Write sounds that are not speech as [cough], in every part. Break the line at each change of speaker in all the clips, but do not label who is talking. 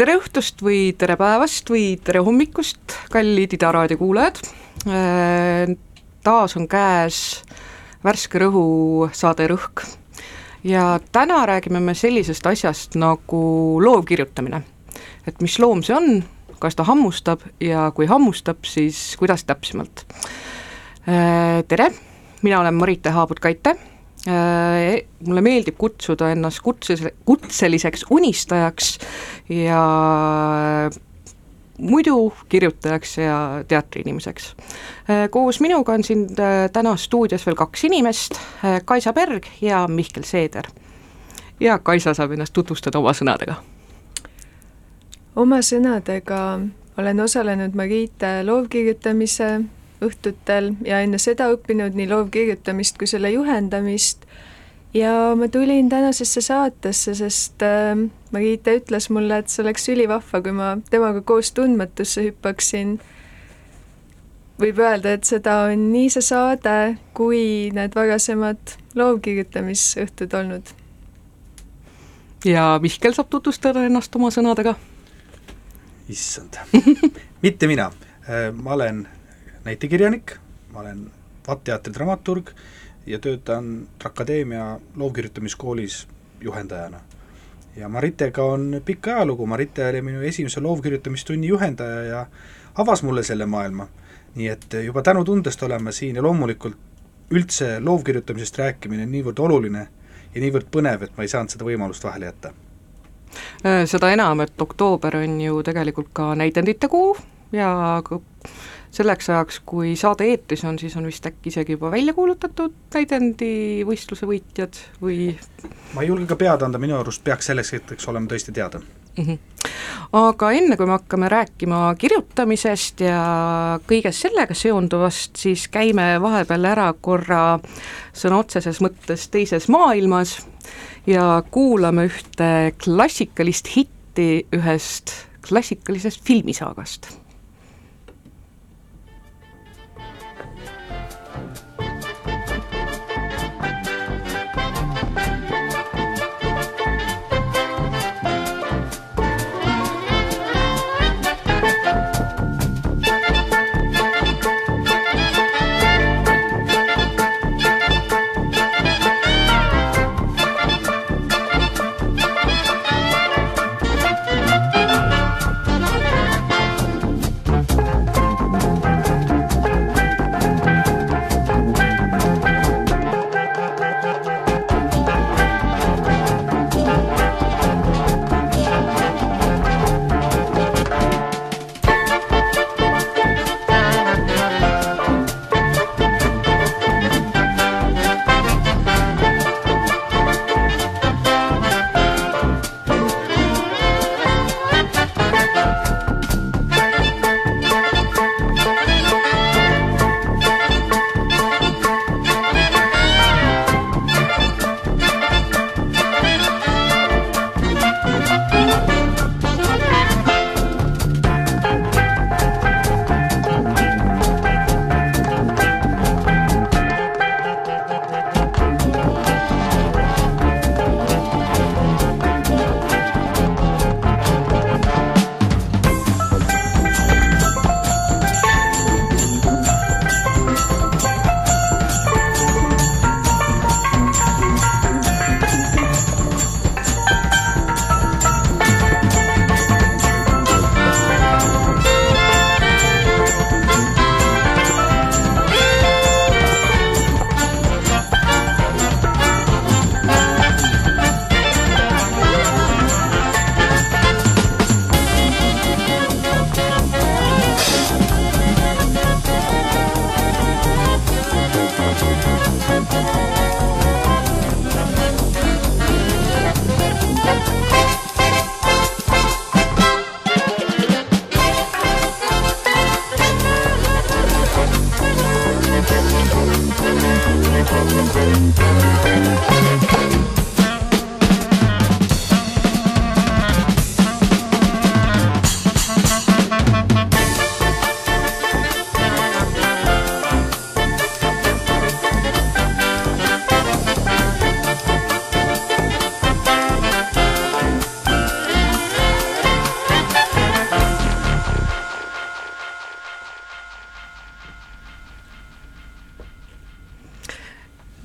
tere õhtust või tere päevast või tere hommikust, kallid Ida raadio kuulajad. taas on käes värske rõhu saade Rõhk ja täna räägime me sellisest asjast nagu loo kirjutamine. et mis loom see on, kas ta hammustab ja kui hammustab, siis kuidas täpsemalt. tere, mina olen Marite Haabut-Kaite Äh, mulle meeldib kutsuda ennast kutses, kutseliseks unistajaks ja muidu kirjutajaks ja teatriinimeseks. Äh, koos minuga on siin äh, täna stuudios veel kaks inimest, Kaisa Berg ja Mihkel Seeder. ja Kaisa saab ennast tutvustada oma sõnadega.
oma sõnadega olen osalenud Marite loovkirjutamise õhtutel ja enne seda õppinud nii loovkirjutamist kui selle juhendamist ja ma tulin tänasesse saatesse, sest äh, Marita ütles mulle, et see oleks ülivahva, kui ma temaga koos tundmatusse hüppaksin. võib öelda, et seda on nii see saade kui need varasemad loovkirjutamisõhtud olnud.
ja Mihkel saab tutvustada ennast oma sõnadega.
issand [laughs] mitte mina, äh, ma olen näitekirjanik, ma olen VAT-teatri dramaturg ja töötan Akadeemia loovkirjutamiskoolis juhendajana. ja Maritega on pikk ajalugu, Marite oli minu esimese loovkirjutamistunni juhendaja ja avas mulle selle maailma. nii et juba tänutundest oleme siin ja loomulikult üldse loovkirjutamisest rääkimine on niivõrd oluline ja niivõrd põnev, et ma ei saanud seda võimalust vahele jätta.
Seda enam, et oktoober on ju tegelikult ka näidendite kuu ja selleks ajaks, kui saade eetris on, siis on vist äkki isegi juba välja kuulutatud täidendivõistluse võitjad või
ma ei julge ka pead anda, minu arust peaks selleks hetkeks olema tõesti teada mm.
-hmm. aga enne, kui me hakkame rääkima kirjutamisest ja kõigest sellega seonduvast, siis käime vahepeal ära korra sõna otseses mõttes teises maailmas ja kuulame ühte klassikalist hitti ühest klassikalisest filmisaagast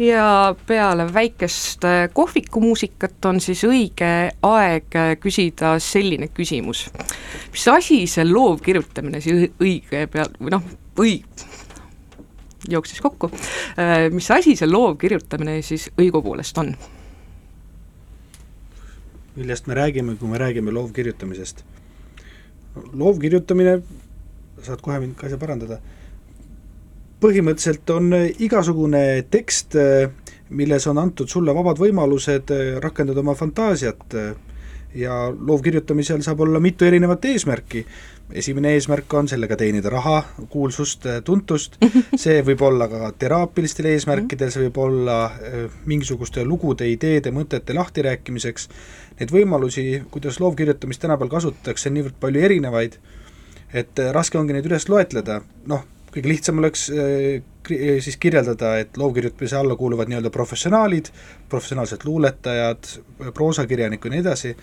ja peale väikest äh, kohvikumuusikat on siis õige aeg äh, küsida selline küsimus. mis asi see loovkirjutamine siis õige peal, või noh, õi-, jooksis kokku, äh, mis asi see loovkirjutamine siis õigupoolest on?
millest me räägime, kui me räägime loovkirjutamisest? loovkirjutamine, saad kohe mind ka asja parandada põhimõtteliselt on igasugune tekst, milles on antud sulle vabad võimalused rakendada oma fantaasiat ja loovkirjutamisel saab olla mitu erinevat eesmärki. esimene eesmärk on sellega teenida raha, kuulsust, tuntust, [laughs] see võib olla ka teraapilistel eesmärkidel, see võib olla äh, mingisuguste lugude, ideede, mõtete lahtirääkimiseks, neid võimalusi, kuidas loovkirjutamist tänapäeval kasutatakse, on niivõrd palju erinevaid, et äh, raske ongi neid üles loetleda, noh, kõige lihtsam oleks äh, äh, siis kirjeldada, et loovkirjutamise alla kuuluvad nii-öelda professionaalid, professionaalsed luuletajad, proosakirjanikud ja nii edasi,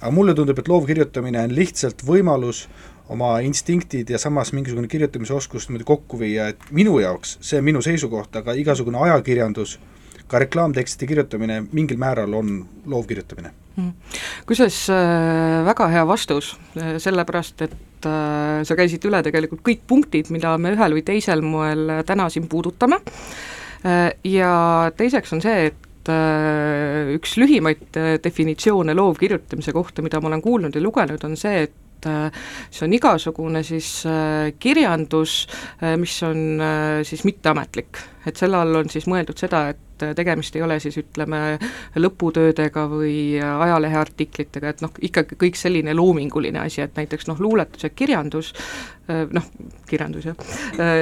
aga mulle tundub, et loovkirjutamine on lihtsalt võimalus oma instinktid ja samas mingisugune kirjutamise oskus niimoodi kokku viia, et minu jaoks, see on minu seisukoht, aga igasugune ajakirjandus, ka reklaamtekstide kirjutamine mingil määral on loovkirjutamine.
Kusjuures äh, väga hea vastus, sellepärast et äh, sa käisid üle tegelikult kõik punktid, mida me ühel või teisel moel täna siin puudutame. Äh,, ja teiseks on see, et äh, üks lühimaid definitsioone loovkirjutamise kohta, mida ma olen kuulnud ja lugenud, on see, et see on igasugune siis äh, kirjandus, äh, mis on äh, siis mitteametlik. et selle all on siis mõeldud seda, et tegemist ei ole siis ütleme, lõputöödega või ajaleheartiklitega, et noh, ikkagi kõik selline loominguline asi, et näiteks noh, luuletus ja kirjandus, noh, kirjandus jah,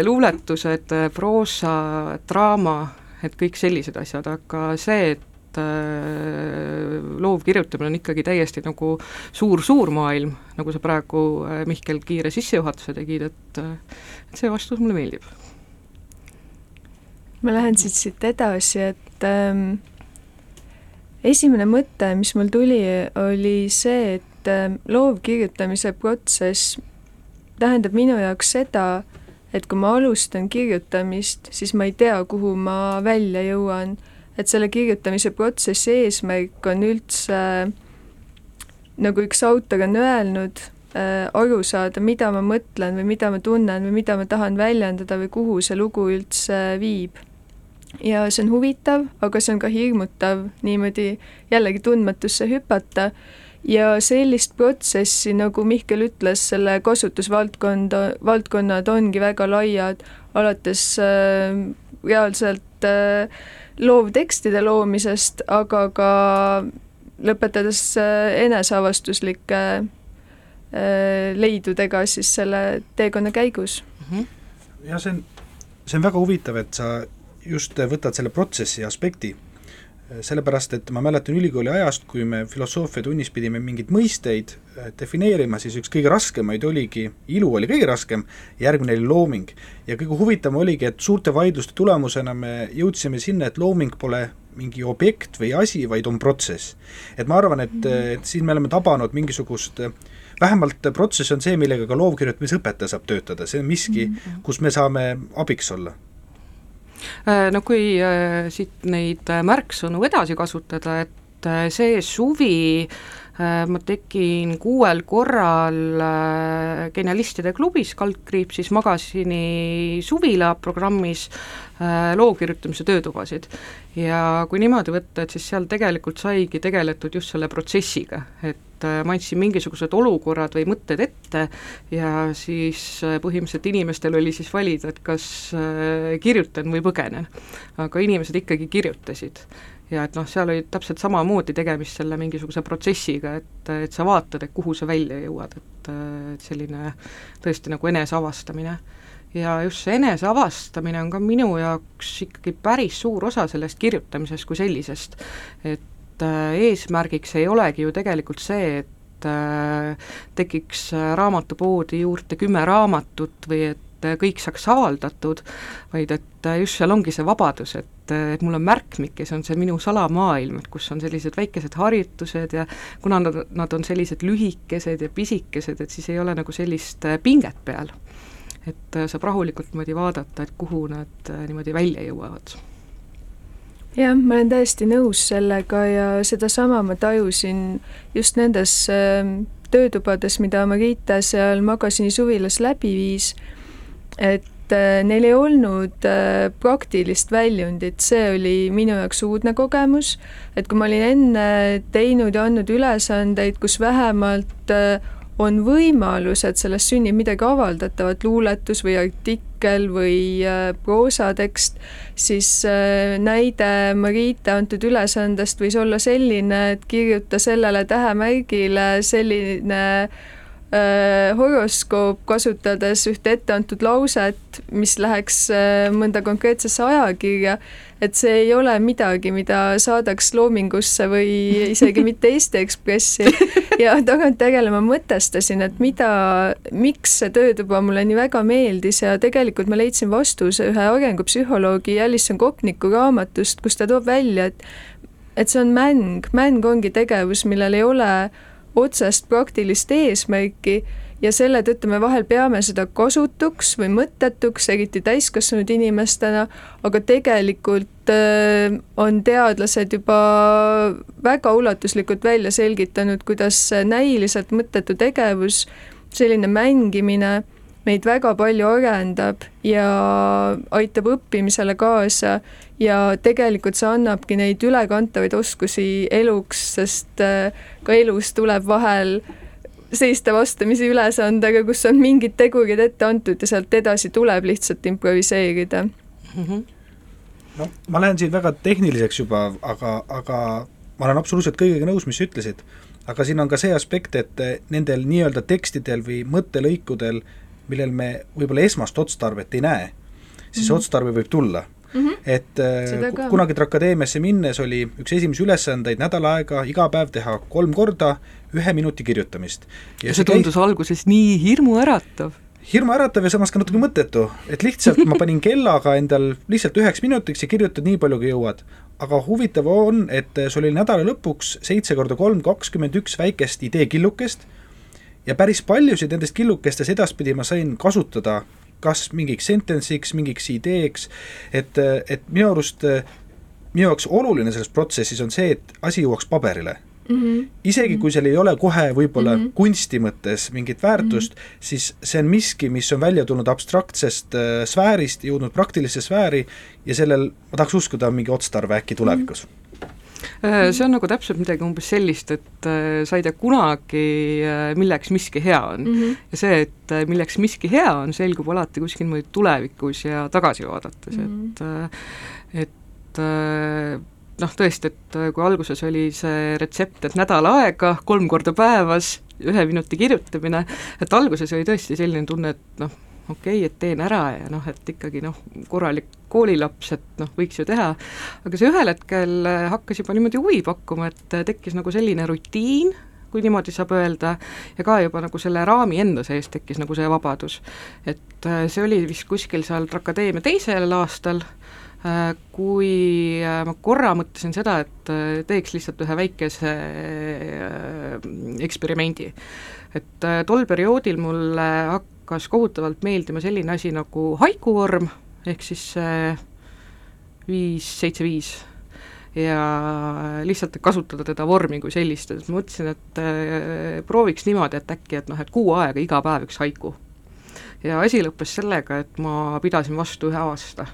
luuletused, proosa, draama, et kõik sellised asjad, aga see, et et äh, loovkirjutamine on ikkagi täiesti nagu suur-suur maailm, nagu sa praegu, äh, Mihkel, kiire sissejuhatuse tegid, et äh, et see vastus mulle meeldib.
ma lähen siit, siit edasi, et ähm, esimene mõte, mis mul tuli, oli see, et ähm, loovkirjutamise protsess tähendab minu jaoks seda, et kui ma alustan kirjutamist, siis ma ei tea, kuhu ma välja jõuan et selle kirjutamise protsessi eesmärk on üldse, nagu üks autor on öelnud äh,, aru saada, mida ma mõtlen või mida ma tunnen või mida ma tahan väljendada või kuhu see lugu üldse viib. ja see on huvitav, aga see on ka hirmutav niimoodi jällegi tundmatusse hüpata ja sellist protsessi, nagu Mihkel ütles, selle kasutusvaldkonda, valdkonnad ongi väga laiad, alates äh, reaalselt äh, loovtekstide loomisest, aga ka lõpetades äh, eneseavastuslike äh, leidudega siis selle teekonna käigus mm.
-hmm. ja see on, see on väga huvitav, et sa just võtad selle protsessi aspekti sellepärast, et ma mäletan ülikooli ajast, kui me filosoofiatunnis pidime mingeid mõisteid äh, defineerima, siis üks kõige raskemaid oligi, ilu oli kõige raskem, järgmine oli looming. ja kõige huvitavam oligi, et suurte vaidluste tulemusena me jõudsime sinna, et looming pole mingi objekt või asi, vaid on protsess. et ma arvan, et, mhm. et siin me oleme tabanud mingisugust vähemalt protsess on see, millega ka loovkirjutamise õpetaja saab töötada, see on miski, mhm. kus me saame abiks olla
Äh, no kui äh, siit neid äh, märksõnu edasi kasutada, et see suvi ma tegin kuuel korral Genialistide klubis, kaldkriips siis magasini suvila programmis lookirjutamise töötubasid. ja kui niimoodi võtta, et siis seal tegelikult saigi tegeletud just selle protsessiga, et et äh, ma andsin mingisugused olukorrad või mõtted ette ja siis äh, põhimõtteliselt inimestel oli siis valida, et kas äh, kirjutan või põgenen. aga inimesed ikkagi kirjutasid ja et noh, seal oli täpselt samamoodi tegemist selle mingisuguse protsessiga, et, et sa vaatad, et kuhu sa välja jõuad, et, et selline tõesti nagu eneseavastamine. ja just see eneseavastamine on ka minu jaoks ikkagi päris suur osa sellest kirjutamisest kui sellisest, et et äh, eesmärgiks ei olegi ju tegelikult see, et äh, tekiks äh, raamatupoodi juurde kümme raamatut või et kõik saaks avaldatud, vaid et just seal ongi see vabadus, et, et mul on märkmik ja see on see minu salamaailm, et kus on sellised väikesed harjutused ja kuna nad, nad on sellised lühikesed ja pisikesed, et siis ei ole nagu sellist pinget peal. et saab rahulikult niimoodi vaadata, et kuhu nad niimoodi välja jõuavad
jah, ma olen täiesti nõus sellega ja sedasama ma tajusin just nendes äh, töötubades, mida Marita seal magasini suvilas läbi viis, et äh, neil ei olnud äh, praktilist väljundit, see oli minu jaoks uudne kogemus, et kui ma olin enne teinud ja andnud ülesandeid, kus vähemalt äh, on võimalus, et sellest sünnib midagi avaldatavat, luuletus või artikkel või äh, proosatekst, siis äh, näide Marita antud ülesandest võis olla selline, et kirjuta sellele tähemärgile selline äh, horoskoop, kasutades ühte etteantud lauset, mis läheks äh, mõnda konkreetsesse ajakirja, et see ei ole midagi, mida saadaks Loomingusse või isegi [laughs] mitte Eesti Ekspressi. ja tagantjärele ma mõtestasin, et mida, miks see töötuba mulle nii väga meeldis ja tegelikult ma leidsin vastuse ühe arengupsühholoogi Alison Kopniku raamatust, kus ta toob välja, et et see on mäng, mäng ongi tegevus, millel ei ole otsest praktilist eesmärki ja selle tõttu me vahel peame seda kasutuks või mõttetuks, eriti täiskasvanud inimestena, aga tegelikult äh, on teadlased juba väga ulatuslikult välja selgitanud, kuidas näiliselt mõttetu tegevus, selline mängimine meid väga palju arendab ja aitab õppimisele kaasa ja tegelikult see annabki neid ülekantavaid oskusi eluks, sest äh, ka elus tuleb vahel seista vastamisi ülesandega, kus on mingid tegurid ette antud ja sealt edasi tuleb lihtsalt improviseerida mm. -hmm.
no ma lähen siin väga tehniliseks juba, aga, aga ma olen absoluutselt kõigega nõus, mis sa ütlesid. aga siin on ka see aspekt, et nendel nii-öelda tekstidel või mõttelõikudel, millel me võib-olla esmast otstarvet ei näe, siis mm -hmm. otstarve võib tulla Mm -hmm. et äh, kunagi Trakadeemiasse minnes oli üks esimesi ülesandeid nädal aega iga päev teha kolm korda ühe minuti kirjutamist.
ja see tundus käis... alguses nii hirmuäratav
hirmuäratav ja samas ka natuke mõttetu, et lihtsalt ma panin kellaga endal lihtsalt üheks minutiks ja kirjutad nii palju, kui jõuad. aga huvitav on, et sul oli nädala lõpuks seitse korda kolm, kakskümmend üks väikest ideekillukest ja päris paljusid nendest killukestes edaspidi ma sain kasutada kas mingiks sentence'iks, mingiks ideeks, et, et minu arust minu jaoks oluline selles protsessis on see, et asi jõuaks paberile Mm -hmm. isegi kui seal ei ole kohe võib-olla mm -hmm. kunsti mõttes mingit väärtust mm, -hmm. siis see on miski, mis on välja tulnud abstraktsest äh, sfäärist, jõudnud praktilisse sfääri ja sellel, ma tahaks uskuda, on mingi otstarve äkki tulevikus mm. -hmm
see on nagu täpselt midagi umbes sellist, et äh, sa ei tea kunagi, äh, milleks miski hea on mm. -hmm. ja see, et milleks miski hea on, selgub alati kuskil niimoodi tulevikus ja tagasi vaadates mm, -hmm. et et noh, tõesti, et kui alguses oli see retsept, et nädal aega, kolm korda päevas, ühe minuti kirjutamine, et alguses oli tõesti selline tunne, et noh, okei okay,, et teen ära ja noh, et ikkagi noh, korralik koolilaps, et noh, võiks ju teha, aga see ühel hetkel äh, hakkas juba niimoodi huvi pakkuma, et äh, tekkis nagu selline rutiin, kui niimoodi saab öelda, ja ka juba nagu selle raami enda sees tekkis nagu see vabadus. et äh, see oli vist kuskil seal Akadeemia teisel aastal, kui ma korra mõtlesin seda, et teeks lihtsalt ühe väikese eksperimendi. et tol perioodil mulle hak-, hakkas kohutavalt meeldima selline asi nagu haikuvorm, ehk siis viis, seitse, viis ja lihtsalt kasutada teda vormi kui sellist, et mõtlesin, et äh, prooviks niimoodi, et äkki, et noh, et kuu aega iga päev üks haiku. ja asi lõppes sellega, et ma pidasin vastu ühe aasta.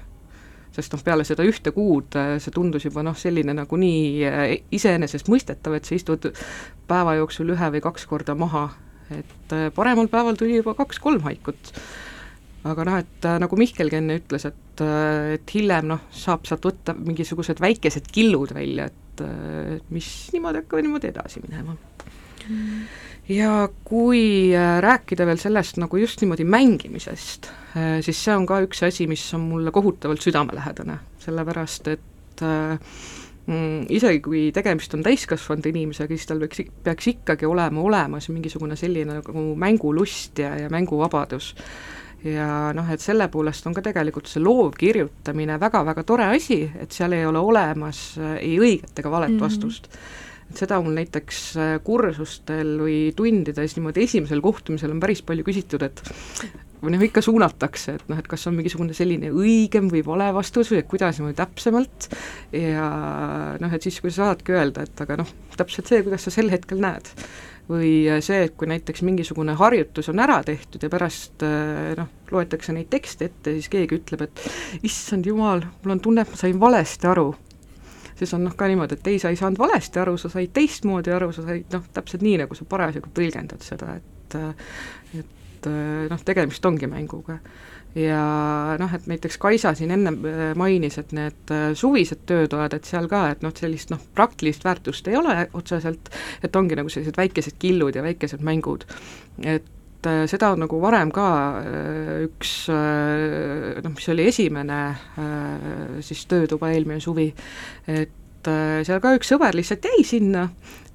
sest noh, peale seda ühte kuud äh, see tundus juba noh, selline nagu nii äh, iseenesestmõistetav, et sa istud päeva jooksul ühe või kaks korda maha et äh, paremal päeval tuli juba kaks-kolm haikut. aga noh, et äh, nagu Mihkelgi enne ütles, et, äh, et hiljem noh, saab sealt võtta mingisugused väikesed killud välja, et, mis niimoodi hakkavad niimoodi edasi minema mm. ja kui rääkida veel sellest nagu just niimoodi mängimisest, siis see on ka üks asi, mis on mulle kohutavalt südamelähedane, sellepärast et äh, mm, isegi kui tegemist on täiskasvanud inimesega, siis tal peaks, peaks ikkagi olema olemas mingisugune selline nagu mängulust ja, ja mänguvabadus. ja noh, et selle poolest on ka tegelikult see loovkirjutamine väga-väga tore asi, et seal ei ole olemas äh, ei õiget ega valet mm -hmm. vastust et seda mul näiteks äh, kursustel või tundides niimoodi esimesel kohtumisel on päris palju küsitud, et või noh, ikka suunatakse, et noh, et kas on mingisugune selline õigem või vale vastus või et kuidas niimoodi täpsemalt ja noh, et siis, kui sa saadki öelda, et aga noh, täpselt see, kuidas sa sel hetkel näed. või see, et kui näiteks mingisugune harjutus on ära tehtud ja pärast noh, loetakse neid tekste ette, siis keegi ütleb, et issand jumal, mul on tunne, et ma sain valesti aru siis on noh, ka niimoodi, et ei, sa ei saanud valesti aru, sa said teistmoodi aru, sa said noh, täpselt nii, nagu sa parasjagu tõlgendad seda, et et äh, noh, tegemist ongi mänguga. ja noh, et näiteks Kaisa siin enne äh, mainis, et need äh, suvised töötoad, et seal ka, et noh, sellist noh, praktilist väärtust ei ole otseselt, et ongi nagu sellised väikesed killud ja väikesed mängud, et seda on nagu varem ka üks noh, mis oli esimene siis töötuba eelmine suvi, et seal ka üks sõber lihtsalt jäi sinna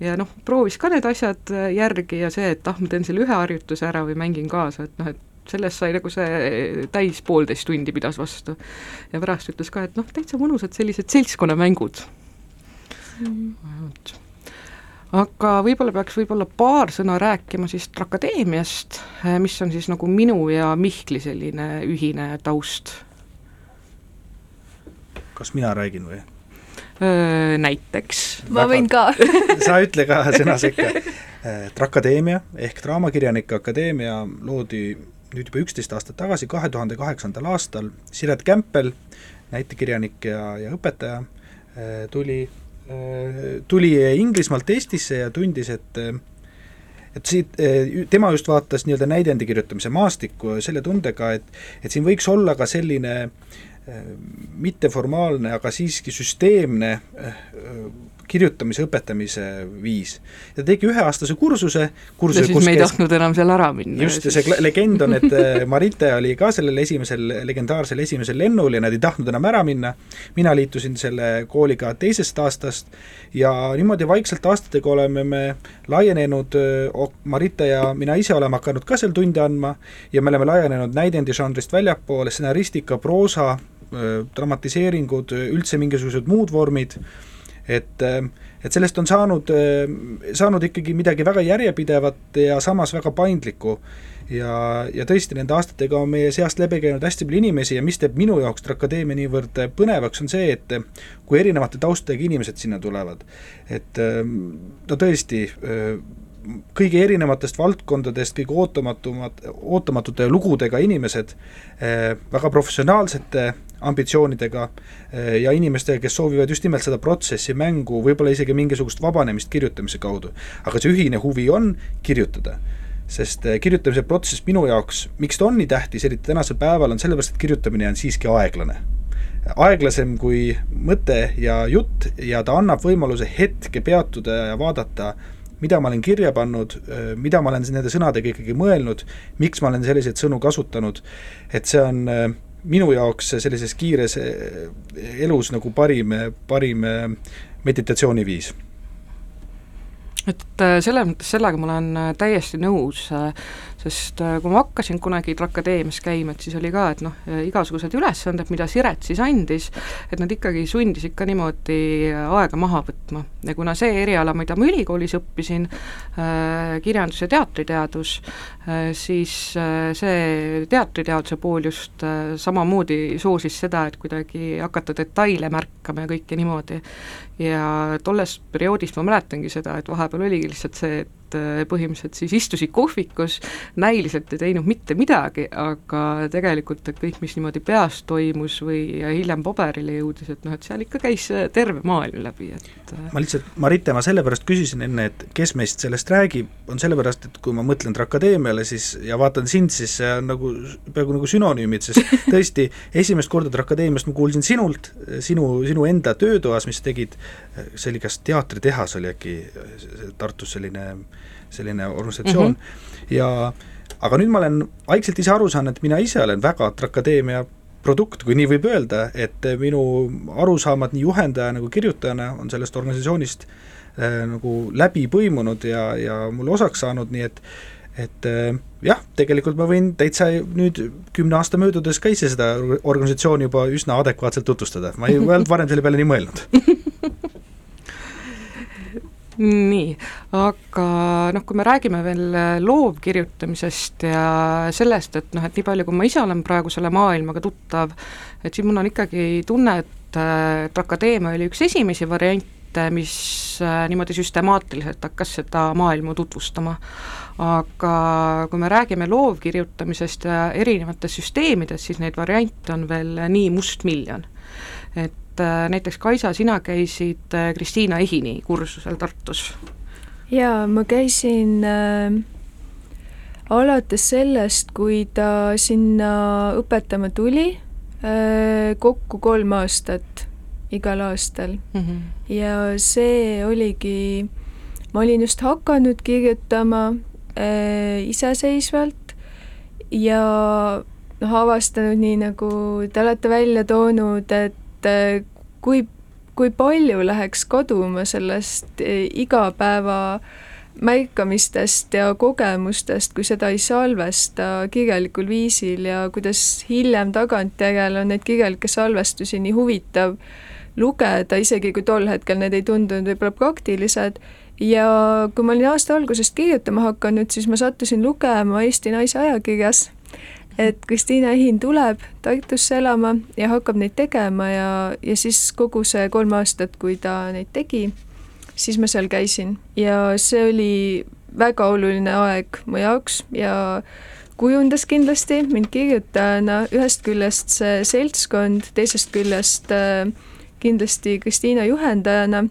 ja noh, proovis ka need asjad äh, järgi ja see, et ah, ma teen selle ühe harjutuse ära või mängin kaasa, et noh, et sellest sai nagu see täis poolteist tundi pidas vastu. ja pärast ütles ka, et noh, täitsa mõnusad sellised seltskonnamängud mm.. aga võib-olla peaks võib-olla paar sõna rääkima siis Trakadeemiast, äh, mis on siis nagu minu ja Mihkli selline ühine taust.
kas mina räägin või?
Näiteks.
ma võin ka [laughs]
sa ütle ka sõna sekka. Trakadeemia ehk Draamakirjanike Akadeemia loodi nüüd juba üksteist aastat tagasi, kahe tuhande kaheksandal aastal, Siret Kämpel, näitekirjanik ja, ja õpetaja, tuli, tuli Inglismaalt Eestisse ja tundis, et et siit, tema just vaatas nii-öelda näidendi kirjutamise maastikku selle tundega, et et siin võiks olla ka selline äh, mitteformaalne, aga siiski süsteemne äh, kirjutamise õpetamise viis. ja tegi üheaastase kursuse, kursuse
ja siis me ei käis... tahtnud enam seal ära minna.
just, ja see legend on, et [laughs] äh, Marite oli ka sellel esimesel, legendaarsel esimesel lennul ja nad ei tahtnud enam ära minna, mina liitusin selle kooliga teisest aastast ja niimoodi vaikselt aastatega oleme me laienenud, äh, Marite ja mina ise oleme hakanud ka seal tunde andma ja me oleme laienenud näidendižanrist väljapoole, stsenaristika, proosa, dramatiseeringud, üldse mingisugused muud vormid, et, äh, et sellest on saanud, äh, saanud ikkagi midagi väga järjepidevat ja samas väga paindlikku. ja, ja tõesti, nende aastatega on meie seast läbi käinud hästi palju inimesi ja mis teeb minu jaoks Akadeemia niivõrd põnevaks, on see, et kui erinevate taustadega inimesed sinna tulevad, et no tõesti, kõige erinevatest valdkondadest kõige ootamatumad, ootamatute lugudega inimesed, eh, väga professionaalsete ambitsioonidega eh, ja inimestega, kes soovivad just nimelt seda protsessi, mängu, võib-olla isegi mingisugust vabanemist kirjutamise kaudu. aga see ühine huvi on kirjutada sest eh, kirjutamise protsess minu jaoks, miks ta on nii tähtis, eriti tänasel päeval, on sellepärast, et kirjutamine on siiski aeglane. aeglasem kui mõte ja jutt ja ta annab võimaluse hetke peatuda ja vaadata mida ma olen kirja pannud, mida ma olen nende sõnadega ikkagi mõelnud, miks ma olen selliseid sõnu kasutanud, et see on minu jaoks sellises kiires elus nagu parim, parim meditatsiooniviis.
Et selles mõttes sellega ma olen täiesti nõus, sest äh, kui ma hakkasin kunagi akadeemias käima, et siis oli ka, et noh, igasugused ülesanded, mida Siret siis andis, et nad ikkagi sundis ikka niimoodi aega maha võtma. ja kuna see eriala, mida ma ülikoolis õppisin äh,, kirjandus- ja teatriteadus äh,, siis äh, see teatriteaduse pool just äh, samamoodi soosis seda, et kuidagi hakata detaile märkama ja kõike niimoodi. ja tollest perioodist ma mäletangi seda, et vahepeal oligi lihtsalt see, et et äh, põhimõtteliselt siis istusid kohvikus, näiliselt ei teinud mitte midagi, aga tegelikult, et kõik, mis niimoodi peas toimus või hiljem paberile jõudis, et noh, et seal ikka käis äh, terve maailm läbi, et
äh. ma lihtsalt, Marite, ma sellepärast küsisin enne, et kes meist sellest räägib, on sellepärast, et kui ma mõtlen Akadeemiale, siis ja vaatan sind, siis see on nagu peaaegu nagu sünonüümid, sest [laughs] tõesti, esimest korda Akadeemiast ma kuulsin sinult, sinu, sinu enda töötoas, mis tegid, see oli kas teatritehas oli äkki Tartus selline selline organisatsioon. Mm -hmm. ja aga nüüd ma olen vaikselt ise aru saanud, et mina ise olen väga Akadeemia produkt, kui nii võib öelda, et minu arusaamad nii juhendajana kui kirjutajana on sellest organisatsioonist äh, nagu läbi põimunud ja, ja mulle osaks saanud, nii et et äh, jah, tegelikult ma võin täitsa nüüd kümne aasta möödudes ka ise seda organisatsiooni juba üsna adekvaatselt tutvustada, ma ei olnud varem selle peale nii mõelnud [laughs]
nii, aga noh, kui me räägime veel loovkirjutamisest ja sellest, et noh, et nii palju, kui ma ise olen praegu selle maailmaga tuttav, et siis mul on ikkagi tunne, et, et akadeemia oli üks esimesi variante, mis äh, niimoodi süstemaatiliselt hakkas seda maailma tutvustama. aga kui me räägime loovkirjutamisest ja erinevatest süsteemidest, siis neid variante on veel nii mustmiljon. et et äh, näiteks Kaisa, sina käisid äh, Kristiina Ehini kursusel Tartus.
jaa, ma käisin äh, alates sellest, kui ta sinna õpetama tuli äh,, kokku kolm aastat igal aastal mm. -hmm. ja see oligi, ma olin just hakanud kirjutama äh, iseseisvalt ja noh, avastanud nii, nagu te olete välja toonud, et et äh, kui, kui palju läheks kaduma sellest äh, igapäeva märkamistest ja kogemustest, kui seda ei salvesta kirjalikul viisil ja kuidas hiljem tagantjärele on neid kirjalikke salvestusi nii huvitav lugeda, isegi kui tol hetkel need ei tundunud võib-olla praktilised, ja kui ma olin aasta algusest kirjutama hakanud, siis ma sattusin lugema Eesti Naise ajakirjas et Kristiina Ehin tuleb Tartusse elama ja hakkab neid tegema ja, ja siis kogu see kolm aastat, kui ta neid tegi, siis ma seal käisin. Ja see oli väga oluline aeg mu jaoks ja kujundas kindlasti mind kirjutajana, ühest küljest see seltskond, teisest küljest äh, kindlasti Kristiina juhendajana.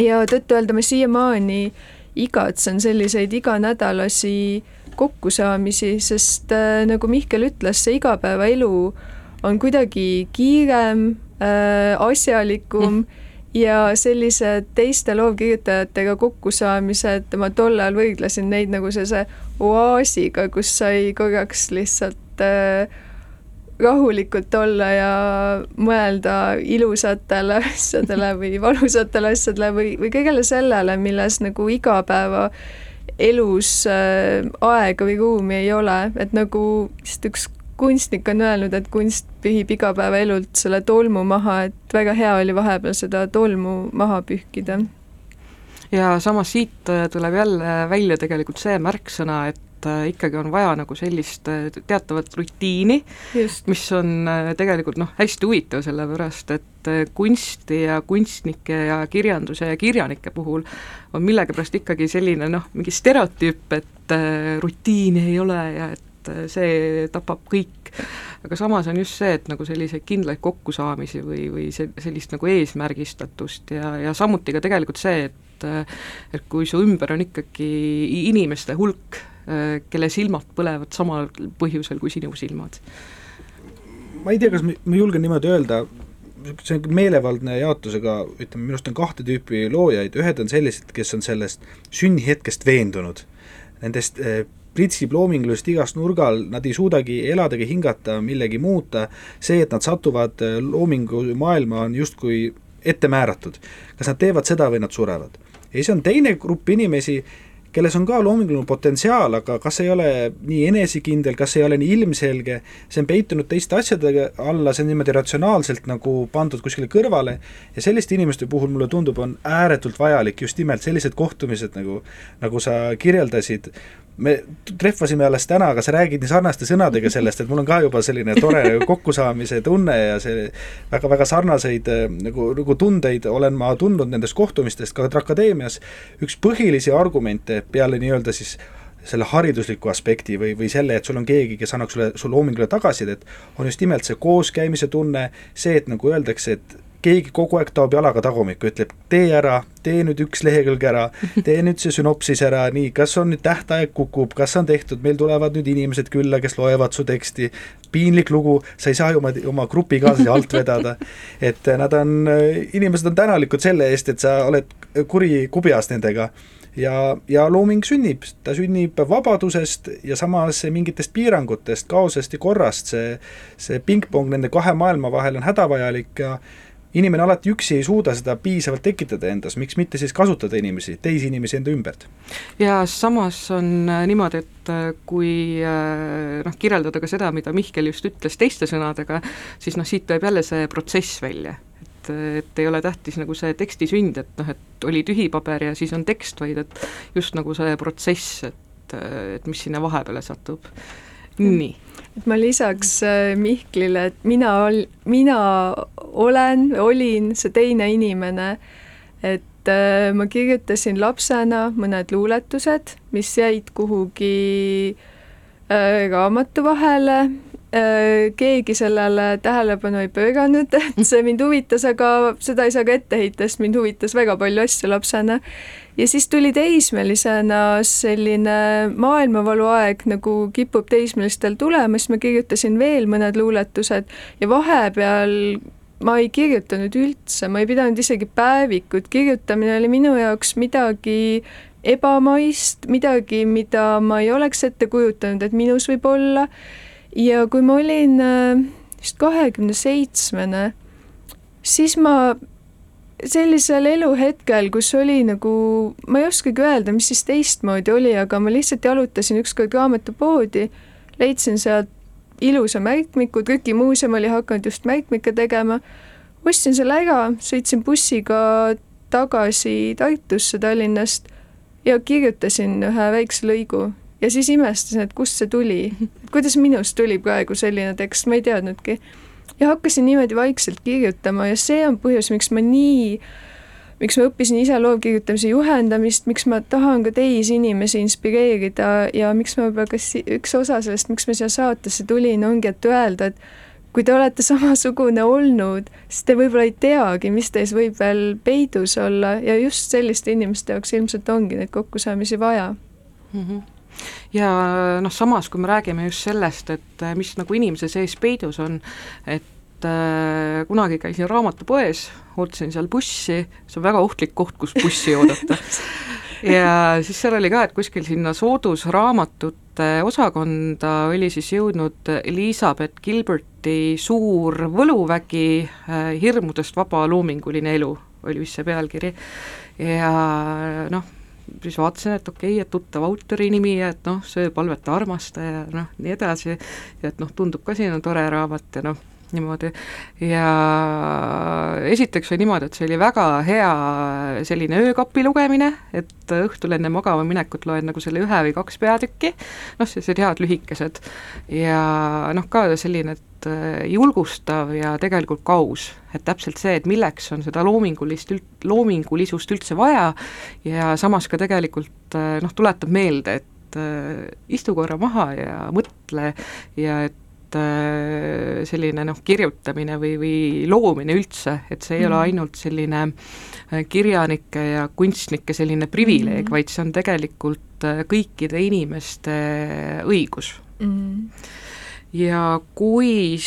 Ja tõtt-öelda ma siiamaani igatsen selliseid iganädalasi äh, kokkusaamisi, sest äh, nagu Mihkel ütles, see igapäevaelu on kuidagi kiirem äh,, asjalikum mm. ja sellised teiste loovkirjutajatega kokkusaamised, ma tol ajal võrdlesin neid nagu sellise oaasiga, kus sai korraks lihtsalt äh, rahulikult olla ja mõelda ilusatele [laughs] asjadele või valusatele asjadele või, või kõigele sellele, milles nagu igapäeva elus äh, aega või ruumi ei ole, et nagu vist üks kunstnik on öelnud, et kunst pühib igapäevaelult selle tolmu maha, et väga hea oli vahepeal seda tolmu maha pühkida.
ja samas siit äh, tuleb jälle välja tegelikult see märksõna, et äh, ikkagi on vaja nagu sellist äh, teatavat rutiini, mis on tegelikult noh, hästi huvitav, sellepärast et kunsti ja kunstnike ja kirjanduse ja kirjanike puhul on millegipärast ikkagi selline noh, mingi stereotüüp, et rutiini ei ole ja et see tapab kõik. aga samas on just see, et nagu selliseid kindlaid kokkusaamisi või, või see, sellist nagu eesmärgistatust ja, ja samuti ka tegelikult see, et et kui su ümber on ikkagi inimeste hulk, kelle silmad põlevad samal põhjusel kui sinu silmad.
ma ei tea, kas ma, julgen niimoodi öelda, see on meelevaldne jaotusega, ütleme, minu arust on kahte tüüpi loojaid, ühed on sellised, kes on sellest sünnihetkest veendunud, nendest eh, pritsib loomingulist igast nurgal, nad ei suudagi elada ega hingata, millegi muuta, see, et nad satuvad eh, loomingumaailma, on justkui ette määratud. kas nad teevad seda või nad surevad. ja siis on teine grupp inimesi, kelles on ka loominguline potentsiaal, aga kas ei ole nii enesekindel, kas ei ole nii ilmselge, see on peitunud teiste asjade alla, see on niimoodi ratsionaalselt nagu pandud kuskile kõrvale. Ja selliste inimeste puhul mulle tundub, on ääretult vajalik just nimelt sellised kohtumised, nagu, nagu sa kirjeldasid, me trehvasime alles täna, aga sa räägid nii sarnaste sõnadega sellest, et mul on ka juba selline tore nagu kokkusaamise tunne ja see väga-väga sarnaseid äh, nagu, nagu tundeid olen ma tundnud nendest kohtumistest ka akadeemias. üks põhilisi argumente peale nii-öelda siis selle haridusliku aspekti või, või selle, et sul on keegi, kes annaks sulle, su loomingule tagasisidet, on just nimelt see kooskäimise tunne, see, et nagu öeldakse, et keegi kogu aeg taob jalaga tagumikku, ütleb tee ära, tee nüüd üks lehekülg ära, tee nüüd see sünopsis ära, nii, kas on nüüd tähtaeg kukub, kas on tehtud, meil tulevad nüüd inimesed külla, kes loevad su teksti, piinlik lugu, sa ei saa ju oma, oma grupikaaslasi alt vedada. et nad on, inimesed on tänalikud selle eest, et sa oled kuri kubjas nendega. Ja, ja looming sünnib, ta sünnib vabadusest ja samas mingitest piirangutest, kaosest ja korrast, see, see pingpong nende kahe maailma vahel on hädavajalik ja inimene alati üksi ei suuda seda piisavalt tekitada endas, miks mitte siis kasutada inimesi, teisi inimesi enda ümbert?
ja samas on äh, niimoodi, et äh, kui äh, noh, kirjeldada ka seda, mida Mihkel just ütles teiste sõnadega, siis noh, siit tuleb jälle see protsess välja et et ei ole tähtis nagu see teksti sünd, et noh, et oli tühi paber ja siis on tekst, vaid et just nagu see protsess, et, et mis sinna vahepeale satub. Nii.
et ma lisaks äh, Mihklile, et mina ol-, mina olen, olin see teine inimene, et äh, ma kirjutasin lapsena mõned luuletused, mis jäid kuhugi äh, raamatu vahele keegi sellele tähelepanu ei pööranud, et [laughs] see mind huvitas, aga seda ei saa ka ette heita, sest mind huvitas väga palju asju lapsena. ja siis tuli teismelisena selline maailmavalu aeg, nagu kipub teismelistel tulema, siis ma kirjutasin veel mõned luuletused ja vahepeal ma ei kirjutanud üldse, ma ei pidanud isegi päevikut, kirjutamine oli minu jaoks midagi ebamaist, midagi, mida ma ei oleks ette kujutanud, et minus võib olla ja kui ma olin äh, vist kahekümne seitsmene, siis ma sellisel eluhetkel, kus oli nagu, ma ei oskagi öelda, mis siis teistmoodi oli, aga ma lihtsalt jalutasin ükskord raamatupoodi, leidsin sealt ilusa märkmiku, trükimuuseum oli hakanud just märkmikke tegema, ostsin selle ära, sõitsin bussiga tagasi Tartusse Tallinnast ja kirjutasin ühe väikse lõigu ja siis imestasin, et kust see tuli, kuidas minust tuli praegu selline tekst, ma ei teadnudki. ja hakkasin niimoodi vaikselt kirjutama ja see on põhjus, miks ma nii, miks ma õppisin ise loovkirjutamise juhendamist, miks ma tahan ka teisi inimesi inspireerida ja miks ma võib-olla kas üks osa sellest, miks ma siia saatesse tulin, ongi, et öelda, et kui te olete samasugune olnud, siis te võib-olla ei teagi, mis teis võib veel peidus olla ja just selliste inimeste jaoks ilmselt ongi neid kokkusaamisi vaja mm.
-hmm ja noh, samas kui me räägime just sellest, et äh, mis nagu inimese sees peidus on, et äh, kunagi käisin raamatupoes, ootasin seal bussi, see on väga ohtlik koht, kus bussi oodata. [laughs] Ja siis seal oli ka, et kuskil sinna soodusraamatute osakonda oli siis jõudnud Elizabeth Gilberti suur võluvägi äh,, hirmudest vaba loominguline elu, oli vist see pealkiri, ja noh, vaatasin, et okei okay,, et tuttav autori nimi ja et noh, see palveta armastaja, noh, nii edasi, et noh, tundub ka selline tore raamat ja noh, niimoodi, ja esiteks oli niimoodi, et see oli väga hea selline öökapi lugemine, et õhtul enne magama minekut loen nagu selle ühe või kaks peatükki, noh, sellised head lühikesed, ja noh, ka selline, et äh, julgustav ja tegelikult ka aus. et täpselt see, et milleks on seda loomingulist loomingulisust üldse vaja. Ja samas ka tegelikult äh, noh, tuletab meelde, et äh, istu korra maha ja mõtle ja et selline noh, kirjutamine või, või loomine üldse, et see ei mm. ole ainult selline kirjanike ja kunstnike selline privileeg mm., vaid see on tegelikult kõikide inimeste õigus mm ja kui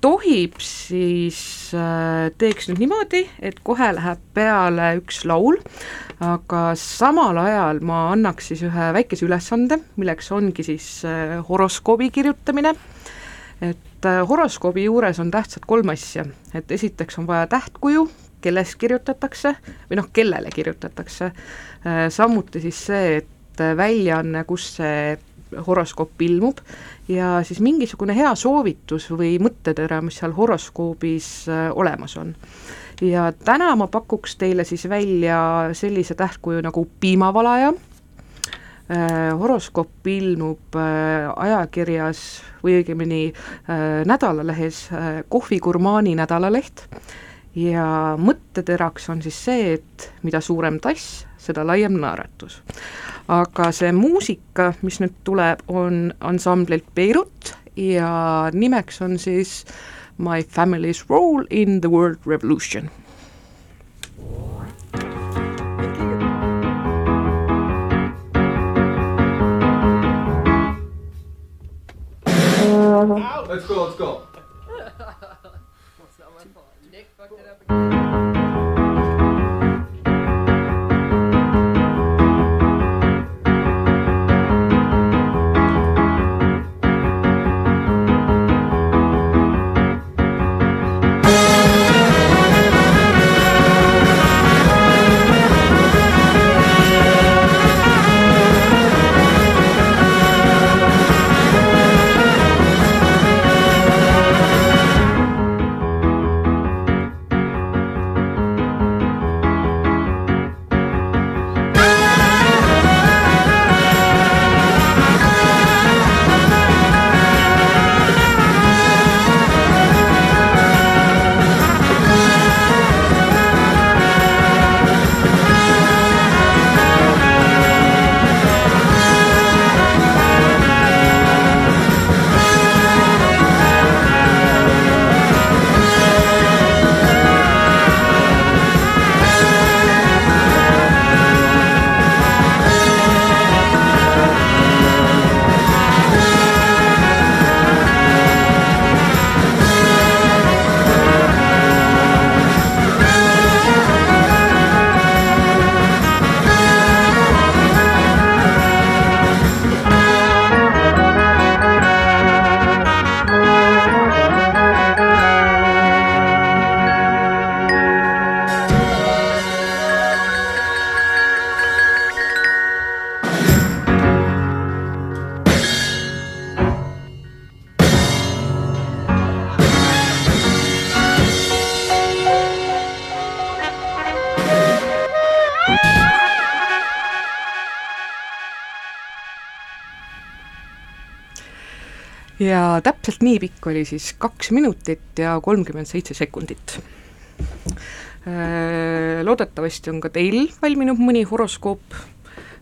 tohib, siis äh, teeks nüüd niimoodi, et kohe läheb peale üks laul, aga samal ajal ma annaks siis ühe väikese ülesande, milleks ongi siis äh, horoskoobi kirjutamine, et äh, horoskoobi juures on tähtsad kolm asja, et esiteks on vaja tähtkuju, kellest kirjutatakse või noh, kellele kirjutatakse, samuti siis see, et väljaanne, kus see horoskoop ilmub. Ja siis mingisugune hea soovitus või mõttetera, mis seal horoskoobis äh, olemas on. ja täna ma pakuks teile siis välja sellise tähtkuju nagu piimavalaja. äh,, horoskoop ilmub äh, ajakirjas või õigemini äh, nädalalehes äh, Kohvigurmaani nädalaleht. Ja mõtteteraks on siis see, et mida suurem tass, seda laiem naeratus. Aga see muusika, mis nüüd tuleb, on ansamblilt Beirut ja nimeks on siis My Family's Role in the World Revolution Let's go, let's go. Nick fucked it up again. Ja täpselt nii pikk oli siis kaks minutit ja kolmkümmend seitse sekundit. Äh, loodetavasti on ka teil valminud mõni horoskoop,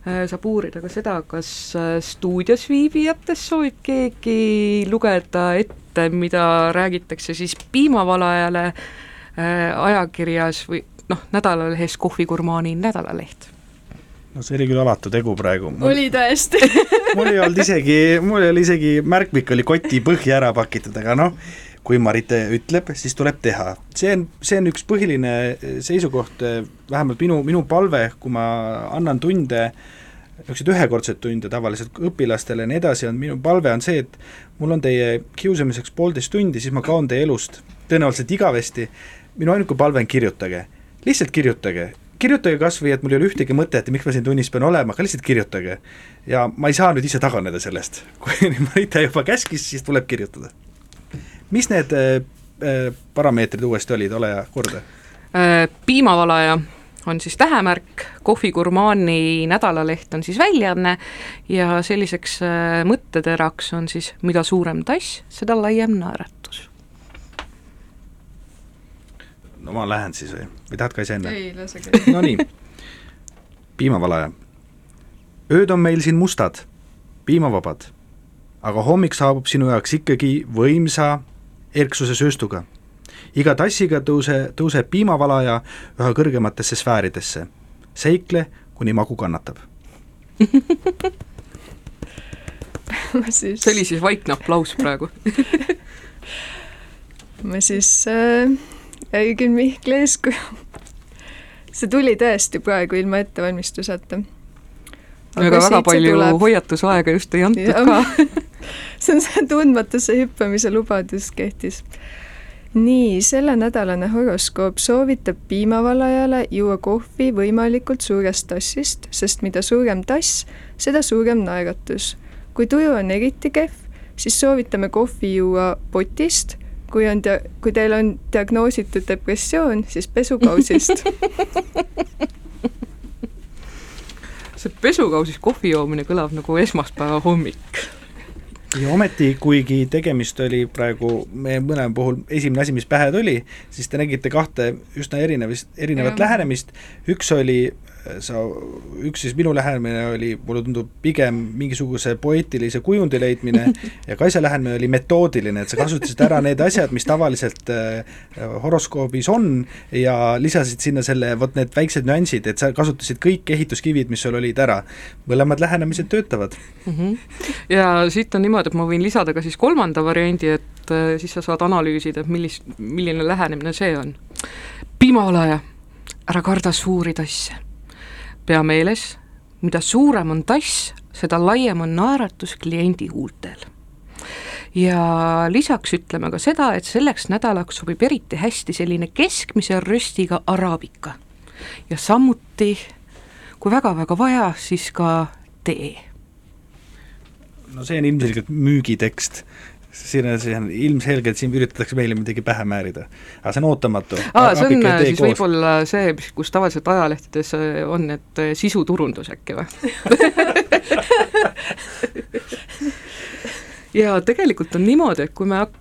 äh, saab uurida ka seda, kas äh, stuudios viibijatest soovib keegi lugeda ette, mida räägitakse siis piimavalajale ajakirjas või noh, nädalalehes Kohvigurmaani nädalaleht
no see oli küll alatu tegu praegu.
oli tõesti [laughs]
mul ei olnud isegi, mul ei olnud isegi märkmik oli koti põhja ära pakitud, aga noh, kui Marite ütleb, siis tuleb teha. see on, see on üks põhiline seisukoht, vähemalt minu, minu palve, kui ma annan tunde, niisuguseid ühekordseid tunde tavaliselt õpilastele ja nii edasi, on minu palve on see, et mul on teie kiusamiseks poolteist tundi, siis ma kaon teie elust tõenäoliselt igavesti, minu ainuke palve on kirjutage, lihtsalt kirjutage kirjutage kas või, et mul ei ole ühtegi mõtet ja miks ma siin tunnis pean olema, aga lihtsalt kirjutage. ja ma ei saa nüüd ise taganeda sellest, [laughs] kui Marita juba käskis, siis tuleb kirjutada. mis need äh, äh, parameetrid uuesti olid, ole hea, korda
äh,. piimavalaja on siis tähemärk, kohvigurmaani nädalaleht on siis väljaanne ja selliseks äh, mõtteteraks on siis mida suurem tass, seda laiem naeratus
no ma lähen siis või, või tahad ka ise enne?
ei, lase käia.
Nonii, piimavalaja. ööd on meil siin mustad, piimavabad, aga hommik saabub sinu jaoks ikkagi võimsa erksuse sööstuga. iga tassiga tõuse, tõuseb piimavalaja üha kõrgematesse sfääridesse. seikle, kuni magu kannatab [laughs]
siis...
see oli siis vaikne aplaus praegu [laughs]
ma siis äh õigin Mihkli eeskuju. see tuli tõesti praegu ilma ettevalmistuseta.
aga väga palju tuleb... hoiatusaega just ei antud ja, ka [laughs]
see on see tundmatusse hüppamise lubadus kehtis. nii, sellenädalane horoskoop soovitab piimavalajale juua kohvi võimalikult suurest tassist, sest mida suurem tass, seda suurem naeratus. kui tuju on eriti kehv, siis soovitame kohvi juua potist kui on dia-, kui teil on diagnoositud depressioon, siis pesukausist. [laughs]
See pesukausis kohvi joomine kõlab nagu esmaspäeva hommik.
Ja ometi, kuigi tegemist oli praegu meie mõlema puhul esimene asi, mis pähe tuli, siis te nägite kahte üsna erinevist, erinevat ja. lähenemist, üks oli sa, üks siis minu lähenemine oli, mulle tundub pigem mingisuguse poeetilise kujundi leidmine [laughs] ja Kaisa lähenemine oli metoodiline, et sa kasutasid ära need asjad, mis tavaliselt äh, horoskoobis on ja lisasid sinna selle, vot need väiksed nüansid, et sa kasutasid kõik ehituskivid, mis sul olid ära. mõlemad lähenemised töötavad
mm. -hmm. ja siit on niimoodi, et ma võin lisada ka siis kolmanda variandi, et äh, siis sa saad analüüsida, et millist, milline lähenemine see on. piimavalaja, ära karda suuri tasse pea meeles, mida suurem on tass, seda laiem on naeratus kliendi huultel. ja lisaks ütleme ka seda, et selleks nädalaks sobib eriti hästi selline keskmise röstiga araabika. ja samuti, kui väga-väga vaja, siis ka tee.
no see on ilmselgelt müügitekst siin on, on ilmselgelt, siin üritatakse meile midagi pähe määrida. aga see on ootamatu.
aa, see on siis võib-olla see, mis, kus tavaliselt ajalehtedes äh, on, et äh, sisuturundus äkki või [laughs] ja tegelikult on niimoodi, et kui me hak-,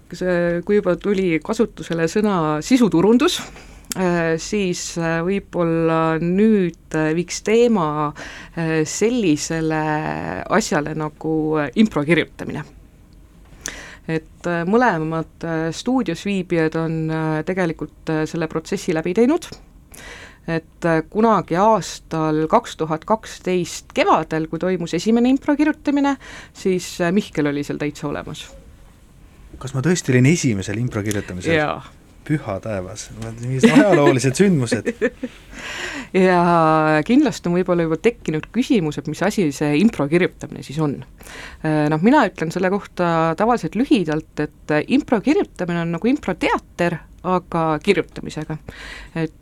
kui juba tuli kasutusele sõna sisuturundus, äh, siis võib-olla nüüd viiks teema sellisele asjale nagu impro kirjutamine et äh, mõlemad äh, stuudios viibijad on äh, tegelikult selle protsessi läbi teinud, et kunagi aastal kaks tuhat kaksteist kevadel, kui toimus esimene impro kirjutamine, siis Mihkel oli seal täitsa olemas.
kas ma tõesti olin esimesel impro kirjutamisel?
jaa
püha taevas, mingid ajaloolised sündmused. [laughs]
ja kindlasti on võib-olla juba tekkinud küsimus, et mis asi see impro kirjutamine siis on. Noh, mina ütlen selle kohta tavaliselt lühidalt, et impro kirjutamine on nagu improteater, aga kirjutamisega. et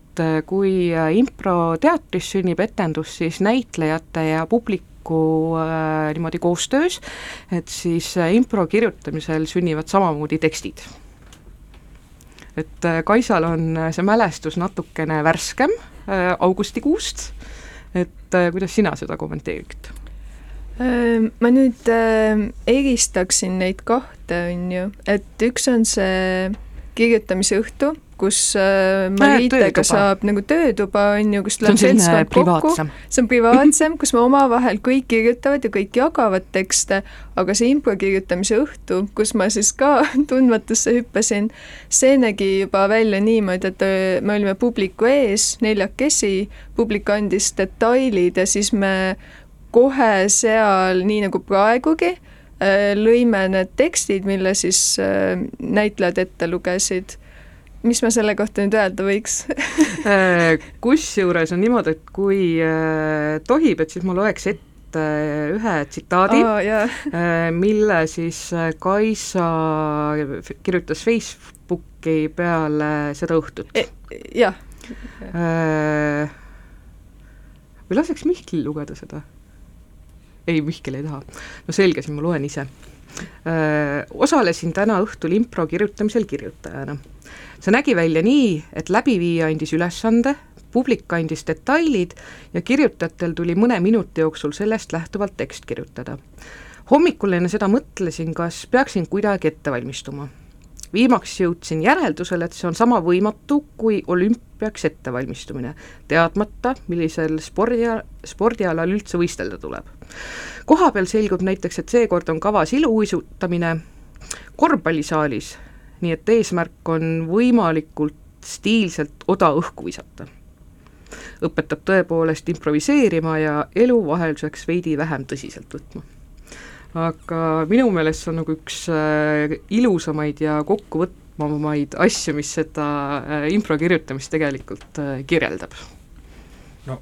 kui improteatris sünnib etendus, siis näitlejate ja publiku äh, niimoodi koostöös, et siis impro kirjutamisel sünnivad samamoodi tekstid et äh, Kaisal on äh, see mälestus natukene värskem äh, augustikuust, et kuidas sina seda kommenteerid?
Ma nüüd eristaksin neid kahte, on ju, et üks on see kirjutamise õhtu, kus äh, Maritega saab nagu töötuba, on ju, kus tuleb seltskond kokku, see on privaatsem, kus me omavahel kõik kirjutavad ja kõik jagavad tekste, aga see impro kirjutamise õhtu, kus ma siis ka [laughs] tundmatusse hüppasin, see nägi juba välja niimoodi, et äh, me olime publiku ees neljakesi, publik andis detailid ja siis me kohe seal, nii nagu praegugi, äh, lõime need tekstid, mille siis näitlejad ette lugesid mis ma selle kohta nüüd öelda võiks [laughs]
äh, kusjuures on niimoodi, et kui äh, tohib, et siis ma loeks ette äh, ühe tsitaadi
oh,, yeah.
mille siis Kaisa kirjutas Facebooki peale seda õhtut
e,. jah.
või laseks Mihklil lugeda seda? ei, Mihkel ei taha. no selge, siis ma loen ise. osalesin täna õhtul impro kirjutamisel kirjutajana see nägi välja nii, et läbiviija andis ülesande, publik andis detailid ja kirjutajatel tuli mõne minuti jooksul sellest lähtuvalt tekst kirjutada. hommikul enne seda mõtlesin, kas peaksin kuidagi ette valmistuma. viimaks jõudsin järeldusele, et see on sama võimatu kui olümpiaks ettevalmistumine, teadmata, millisel spordia, spordialal üldse võistelda tuleb. koha peal selgub näiteks, et seekord on kavas iluuisutamine, korvpallisaalis nii et eesmärk on võimalikult stiilselt oda õhku visata. õpetab tõepoolest improviseerima ja elu vahelduseks veidi vähem tõsiselt võtma. aga minu meelest see on nagu üks äh, ilusamaid ja kokkuvõtmavaid asju, mis seda äh, impro kirjutamist tegelikult äh, kirjeldab
no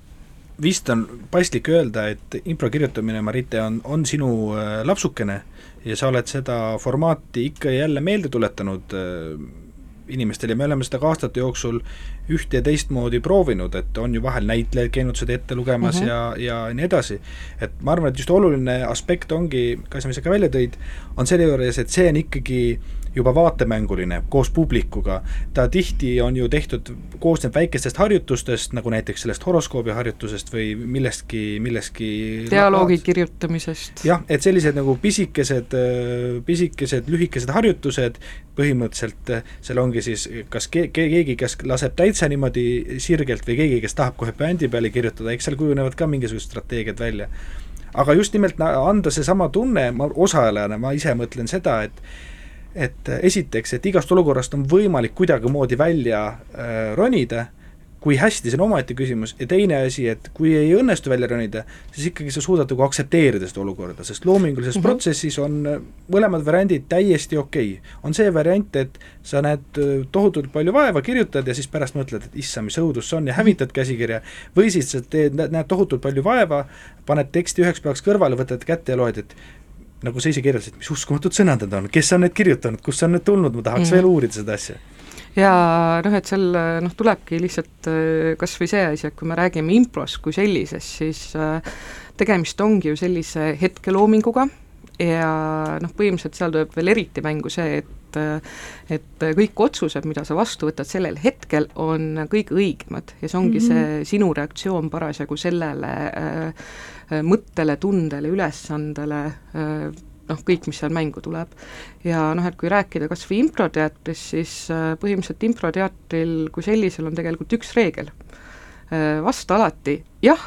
vist on paslik öelda, et impro kirjutamine, Marite, on, on sinu lapsukene ja sa oled seda formaati ikka ja jälle meelde tuletanud äh, inimestele ja me oleme seda ka aastate jooksul ühte ja teistmoodi proovinud, et on ju vahel näitlejaid käinud seda ette lugemas mm -hmm. ja, ja nii edasi. et ma arvan, et just oluline aspekt ongi, ka see, mis sa ka välja tõid, on selle juures, et see on ikkagi äh, juba vaatemänguline koos publikuga, ta tihti on ju tehtud, koosneb väikestest harjutustest, nagu näiteks sellest horoskoobi harjutusest või millestki, millestki
dialoogi kirjutamisest.
jah, et sellised nagu pisikesed, pisikesed lühikesed harjutused, põhimõtteliselt seal ongi siis kas ke-, keegi, kes laseb täitsa niimoodi sirgelt või keegi, kes tahab kohe bändi peale kirjutada, eks seal kujunevad ka mingisugused strateegiad välja. aga just nimelt anda seesama tunne, ma osalejana, ma ise mõtlen seda, et et äh, esiteks, et igast olukorrast on võimalik kuidagimoodi välja äh, ronida, kui hästi, see on omaette küsimus, ja teine asi, et kui ei õnnestu välja ronida, siis ikkagi sa suudad nagu aktsepteerida seda olukorda, sest loomingulises mm -hmm. protsessis on äh, mõlemad variandid täiesti okei. Okay.. on see variant, et sa näed äh, tohutult palju vaeva, kirjutad ja siis pärast mõtled, et issand, mis õudus see on ja hävitad käsikirja, või siis sa teed, näed tohutult palju vaeva, paned teksti üheks päevaks kõrvale, võtad kätte ja loed, et nagu sa ise kirjeldasid, mis uskumatud sõnad need on, kes on need kirjutanud, kust on need tulnud, ma tahaks mm -hmm. veel uurida seda asja.
ja noh, et seal noh, tulebki lihtsalt äh, kas või see asi, et kui me räägime improst kui sellisest, siis äh, tegemist ongi ju sellise hetkeloominguga ja noh, põhimõtteliselt seal tuleb veel eriti mängu see, et et kõik otsused, mida sa vastu võtad sellel hetkel, on kõige õigemad ja see ongi mm -hmm. see sinu reaktsioon parasjagu sellele Äh, mõttele, tundele, ülesandele, äh, noh, kõik, mis seal mängu tuleb. ja noh, et kui rääkida kas või improteatrist, siis äh, põhimõtteliselt improteatril kui sellisel on tegelikult üks reegel, vasta alati jah,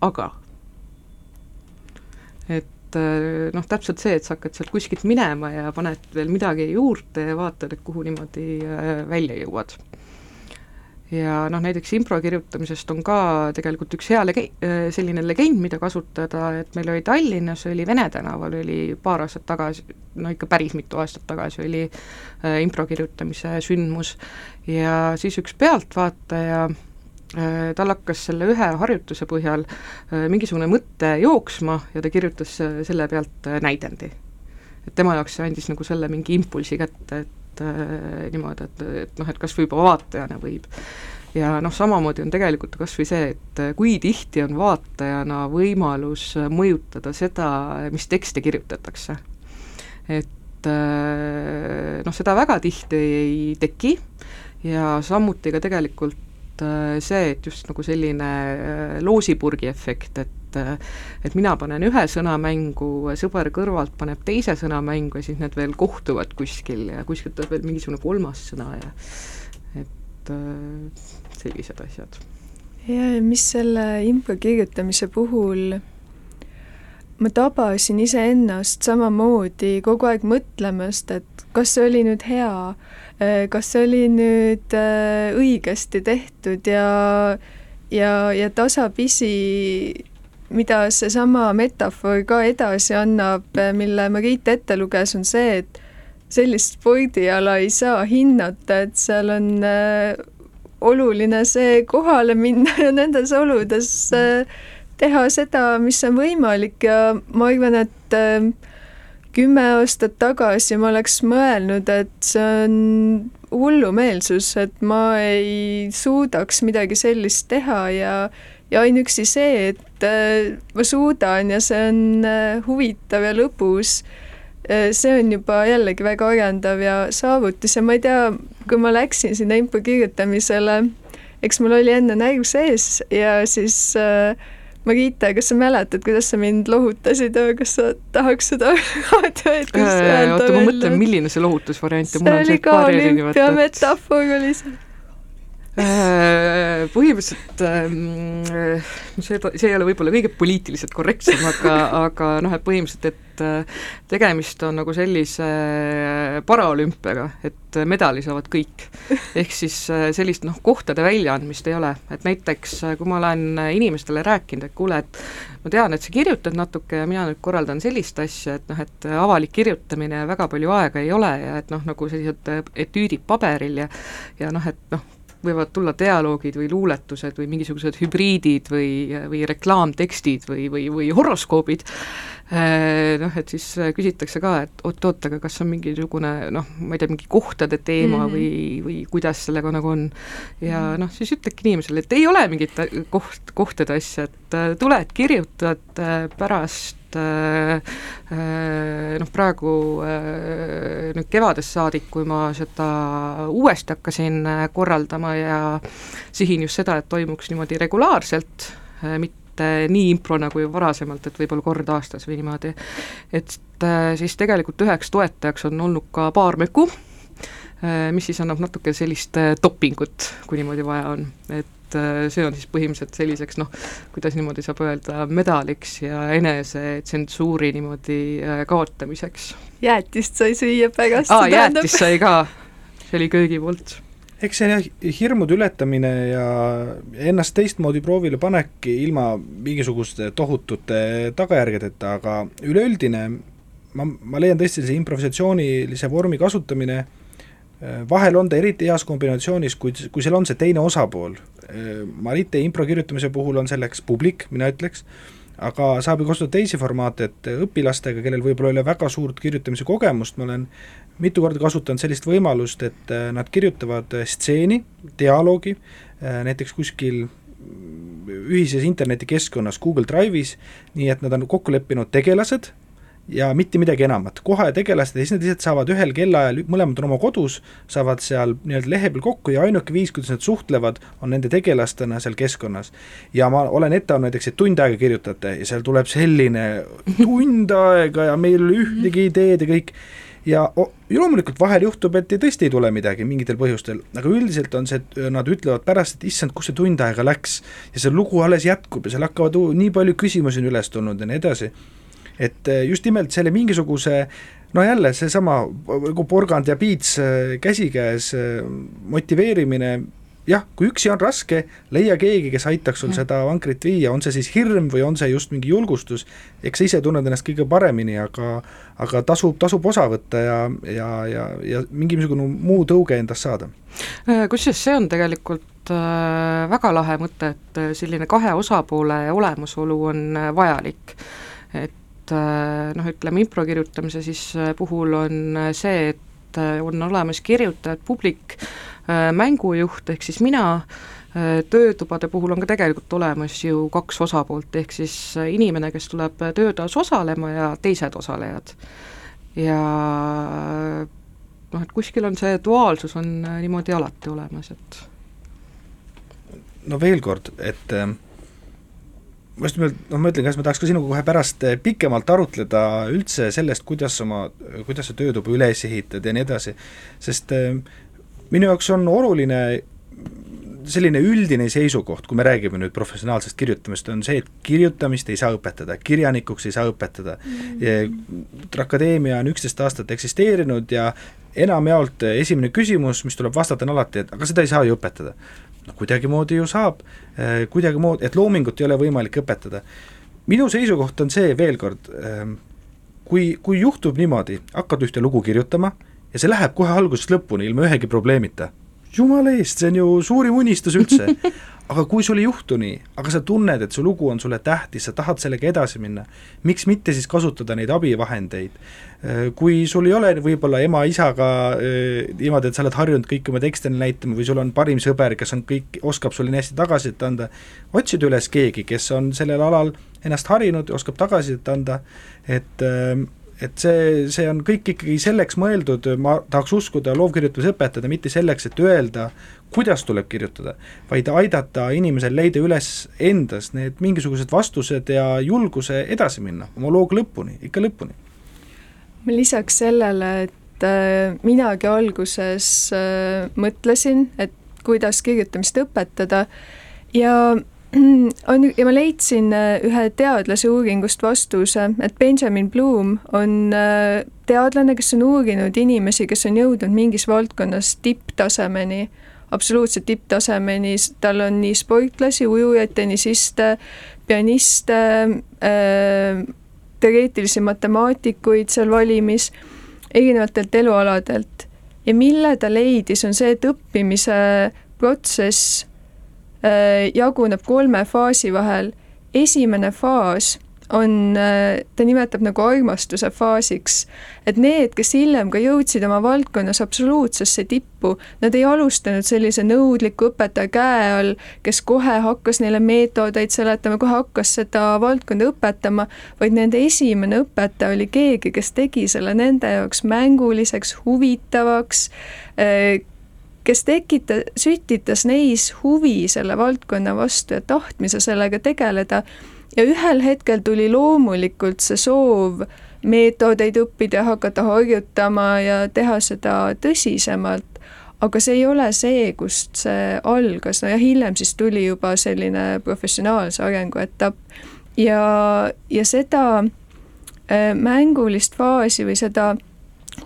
aga. et noh, täpselt see, et sa hakkad sealt kuskilt minema ja paned veel midagi juurde ja vaatad, et kuhu niimoodi välja jõuad ja noh, näiteks impro kirjutamisest on ka tegelikult üks hea lege-, äh, selline legend, mida kasutada, et meil oli Tallinnas, oli Vene tänaval, oli paar aastat tagasi, no ikka päris mitu aastat tagasi oli äh, impro kirjutamise sündmus ja siis üks pealtvaataja äh, tal hakkas selle ühe harjutuse põhjal äh, mingisugune mõte jooksma ja ta kirjutas selle pealt näidendi. et tema jaoks see andis nagu selle mingi impulsi kätte, et et äh, niimoodi, et, et noh, et kas või juba vaatajana võib. ja noh, samamoodi on tegelikult kas või see, et kui tihti on vaatajana võimalus mõjutada seda, mis tekste kirjutatakse. et äh, noh, seda väga tihti ei teki ja samuti ka tegelikult äh, see, et just nagu selline äh, loosipurgi efekt, et et mina panen ühe sõna mängu, sõber kõrvalt paneb teise sõna mängu ja siis need veel kohtuvad kuskil ja kuskilt tuleb veel mingisugune kolmas sõna ja et äh, sellised asjad.
ja, ja mis selle impro kirjutamise puhul ma tabasin iseennast samamoodi kogu aeg mõtlemast, et kas see oli nüüd hea, kas see oli nüüd äh, õigesti tehtud ja ja, ja tasapisi mida seesama metafoor ka edasi annab, mille Marit ette luges, on see, et sellist spordiala ei saa hinnata, et seal on äh, oluline see kohale minna ja nendes oludes äh, teha seda, mis on võimalik. Ja ma arvan, et äh, kümme aastat tagasi ma oleks mõelnud, et see on hullumeelsus, et ma ei suudaks midagi sellist teha ja ja ainuüksi see, et äh, ma suudan ja see on äh, huvitav ja lõbus, see on juba jällegi väga arendav ja saavutus ja ma ei tea, kui ma läksin sinna info kirjutamisele, eks mul oli enne närv sees ja siis äh, Marita, kas sa mäletad, kuidas sa mind lohutasid, kas sa tahaks seda [laughs] raadioeetris
öelda? oota, ma mõtlen, milline see lohutusvariant ja mul on
see ka olümpiametafoor oli see.
Äh, põhimõtteliselt ähm, see, see ei ole võib-olla kõige poliitiliselt korrektsem, aga, aga noh, et põhimõtteliselt, et äh, tegemist on nagu sellise paraolümpiaga, et medali saavad kõik. ehk siis äh, sellist noh, kohtade väljaandmist ei ole, et näiteks kui ma olen inimestele rääkinud, et kuule, et ma tean, et sa kirjutad natuke ja mina nüüd korraldan sellist asja, et noh, et avalik kirjutamine väga palju aega ei ole ja et noh, nagu sellised etüüdid paberil ja ja noh, et noh, võivad tulla dialoogid või luuletused või mingisugused hübriidid või, või reklaamtekstid või, või, või horoskoobid, äh, noh, et siis küsitakse ka, et oot-oot, aga kas on mingisugune noh, ma ei tea, mingi kohtade teema mm -hmm. või, või kuidas sellega nagu on. ja -hmm. noh, siis ütledki inimesele, et ei ole mingit koht, kohtade asja, et äh, tuled, kirjutad äh, pärast et äh, äh, noh, praegu äh, nüüd kevadest saadik, kui ma seda uuesti hakkasin korraldama ja sihin just seda, et toimuks niimoodi regulaarselt, mitte nii impro nagu varasemalt, et võib-olla kord aastas või niimoodi, et siis tegelikult üheks toetajaks on olnud ka Paar Möku, mis siis annab natuke sellist dopingut, kui niimoodi vaja on, et et äh, see on siis põhimõtteliselt selliseks noh, kuidas niimoodi saab öelda, medaliks ja enesetsensuuri niimoodi äh, kaotamiseks.
jäätist sai süüa pärast.
aa, jäätist sai ka, see oli köögi poolt
eks see jah, hirmude ületamine ja ennast teistmoodi proovile panek ilma mingisuguste tohutute tagajärgedeta, aga üleüldine ma, ma leian tõesti see improvisatsioonilise vormi kasutamine äh, vahel on ta eriti heas kombinatsioonis, kui, kui seal on see teine osapool, Äh, Marite impro kirjutamise puhul on selleks publik, mina ütleks, aga saab ju kasutada teisi formaate, et õpilastega, kellel võib-olla ei ole väga suurt kirjutamise kogemust, ma olen mitu korda kasutanud sellist võimalust, et äh, nad kirjutavad äh, stseeni, dialoogi, näiteks kuskil ühises internetikeskkonnas Google Drive'is, nii et nad on kokku leppinud tegelased, ja mitte midagi enamat, kohe tegelased ja siis nad lihtsalt saavad ühel kellaajal, mõlemad on oma kodus, saavad seal nii-öelda lehe peal kokku ja ainuke viis, kuidas nad suhtlevad, on nende tegelastena seal keskkonnas. ja ma olen ette andnud näiteks, et tund aega kirjutate ja seal tuleb selline [laughs] tund aega ja meil ei ole ühtegi ideed ja kõik, ja loomulikult vahel juhtub, et tõesti ei tule midagi mingitel põhjustel, aga üldiselt on see, et nad ütlevad pärast, et issand, kus see tund aega läks. ja see lugu alles jätkub ja seal hakkavad nii palju küsimusi on üles tulnud ja nii edasi et eh, just nimelt selle mingisuguse no jälle seesama nagu porgand ja piits eh, käsikäes eh, motiveerimine jah, kui üksi on raske, leia keegi, kes aitaks sul seda vankrit viia, on see siis hirm või on see just mingi julgustus, eks sa ise tunned ennast kõige paremini, aga aga tasub, tasub osa võtta ja, ja, ja, ja mingisugune muu tõuge endast saada.
Kusjuures see on tegelikult väga lahe mõte, et selline kahe osapoole olemasolu on vajalik. et et äh, noh, ütleme impro kirjutamise siis äh, puhul on äh, see, et on olemas kirjutajad, publik, mängujuht ehk siis mina, töötubade puhul on ka tegelikult olemas ju kaks osapoolt, ehk siis inimene, kes tuleb töötoas osalema ja teised osalejad. ja noh, et kuskil on see duaalsus on niimoodi alati olemas, et
no veel kord, et ma just nimelt, noh, ma ütlen, kas ma tahaks ka sinuga kohe pärast eh, pikemalt arutleda üldse sellest, kuidas oma, kuidas sa töötuba üles ehitad ja nii edasi, sest eh, minu jaoks on oluline selline üldine seisukoht, kui me räägime nüüd professionaalsest kirjutamist, on see, et kirjutamist ei saa õpetada, kirjanikuks ei saa õpetada. Mm.. Akadeemia on üksteist aastat eksisteerinud ja enamjaolt esimene küsimus, mis tuleb vastata, on alati, et aga seda ei saa ju õpetada no kuidagimoodi ju saab, äh, kuidagimoodi, et loomingut ei ole võimalik õpetada. minu seisukoht on see veel kord, ähm, kui, kui juhtub niimoodi, hakkad ühte lugu kirjutama ja see läheb kohe algusest lõpuni ilma ühegi probleemita, jumala eest, see on ju suurim unistus üldse. [laughs] Aga kui sul ei juhtu nii, aga sa tunned, et su lugu on sulle tähtis, sa tahad sellega edasi minna, miks mitte siis kasutada neid abivahendeid, äh, kui sul ei ole võib-olla ema-isaga äh, niimoodi, et sa oled harjunud kõiki oma tekste näitama või sul on parim sõber, kes on kõik, oskab sulle nii hästi tagasisidet anda, otsida üles keegi, kes on sellel alal ennast harinud, oskab tagasisidet anda, et äh, et see, see on kõik ikkagi selleks mõeldud, ma tahaks uskuda, loovkirjutusi õpetada mitte selleks, et öelda, kuidas tuleb kirjutada, vaid aidata inimesel leida üles endas need mingisugused vastused ja julguse edasi minna oma looga lõpuni, ikka lõpuni.
lisaks sellele, et äh, minagi alguses äh, mõtlesin, et kuidas kirjutamist õpetada ja [clears throat] on ja ma leidsin äh, ühe teadlase uuringust vastuse, et Benjamin Bloom on äh, teadlane, kes on uurinud inimesi, kes on jõudnud mingis valdkonnas tipptasemeni, absoluutselt tipptasemeni, tal on nii sportlasi, ujujaid, tennisiste, pianiste äh,, teoreetilisi matemaatikuid seal valimis, erinevatelt elualadelt. ja mille ta leidis, on see, et õppimise protsess jaguneb kolme faasi vahel. esimene faas on, äh, ta nimetab nagu armastuse faasiks, et need, kes hiljem ka jõudsid oma valdkonnas absoluutsesse tippu, nad ei alustanud sellise nõudliku õpetaja käe all, kes kohe hakkas neile meetodeid seletama, kohe hakkas seda valdkonda õpetama, vaid nende esimene õpetaja oli keegi, kes tegi selle nende jaoks mänguliseks, huvitavaks, äh, kes tekita-, sütitas neis huvi selle valdkonna vastu ja tahtmise sellega tegeleda. ja ühel hetkel tuli loomulikult see soov meetodeid õppida ja hakata harjutama ja teha seda tõsisemalt, aga see ei ole see, kust see algas, no ja hiljem siis tuli juba selline professionaalse arengu etapp. ja, ja seda äh, mängulist faasi või seda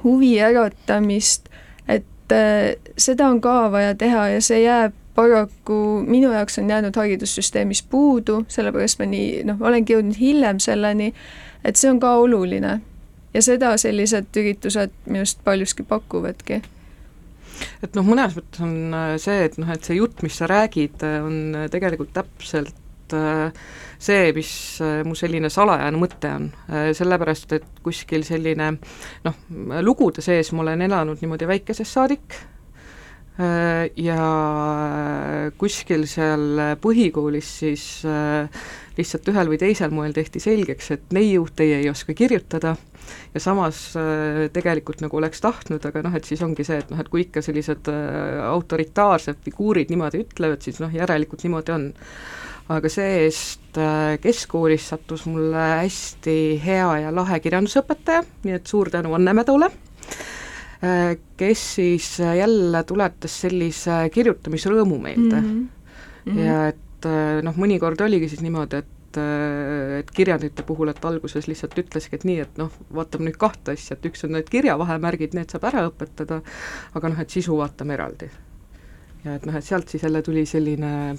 huvi äratamist et äh, seda on ka vaja teha ja see jääb paraku minu jaoks on jäänud haridussüsteemis puudu, sellepärast ma nii noh, olengi jõudnud hiljem selleni, et see on ka oluline. ja seda sellised üritused minu arust paljuski pakuvadki
et noh, mõnes mõttes on äh, see, et noh, et see jutt, mis sa räägid, on tegelikult täpselt äh, see, mis äh, mu selline salajane mõte on, äh, sellepärast et kuskil selline noh, lugude sees ma olen elanud niimoodi väikesest saadik, äh, ja kuskil seal põhikoolis siis lihtsalt ühel või teisel moel tehti selgeks, et neiu, teie ei oska kirjutada, ja samas tegelikult nagu oleks tahtnud, aga noh, et siis ongi see, et noh, et kui ikka sellised autoritaarsed figuurid niimoodi ütlevad, siis noh, järelikult niimoodi on. Aga see-eest äh, keskkoolis sattus mulle hästi hea ja lahe kirjandusõpetaja, nii et suur tänu Anne Mädule, äh, kes siis jälle tuletas sellise kirjutamisrõõmu meelde mm. -hmm. ja et äh, noh, mõnikord oligi siis niimoodi, et et kirjandite puhul, et alguses lihtsalt ütleski, et nii, et noh, vaatame nüüd kahte asja, et üks on need kirjavahemärgid, need saab ära õpetada, aga noh, et sisu vaatame eraldi. ja et noh, et sealt siis jälle tuli selline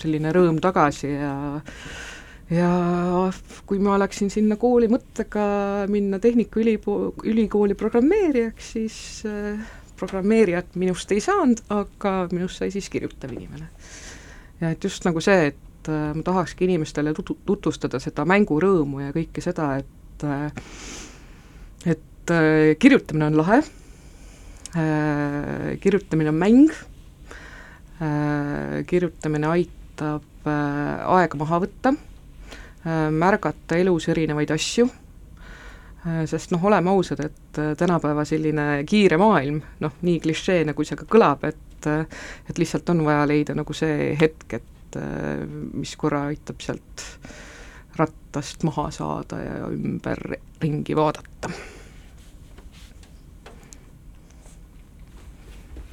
selline rõõm tagasi ja ja kui ma oleksin sinna kooli mõttega minna Tehnikaülikooli programmeerijaks, siis äh, programmeerijat minust ei saanud, aga minust sai siis kirjutav inimene. ja et just nagu see, et äh, ma tahakski inimestele tutu-, tutvustada seda mängurõõmu ja kõike seda, et äh, et kirjutamine on lahe kirjutamine on mäng kirjutamine aitab aega maha võtta, märgata elus erinevaid asju, äh, sest noh, oleme ausad, et tänapäeva selline kiire maailm, noh, nii klišeena, kui see ka kõlab, et et lihtsalt on vaja leida nagu see hetk, et et mis korra aitab sealt rattast maha saada ja ümberringi vaadata.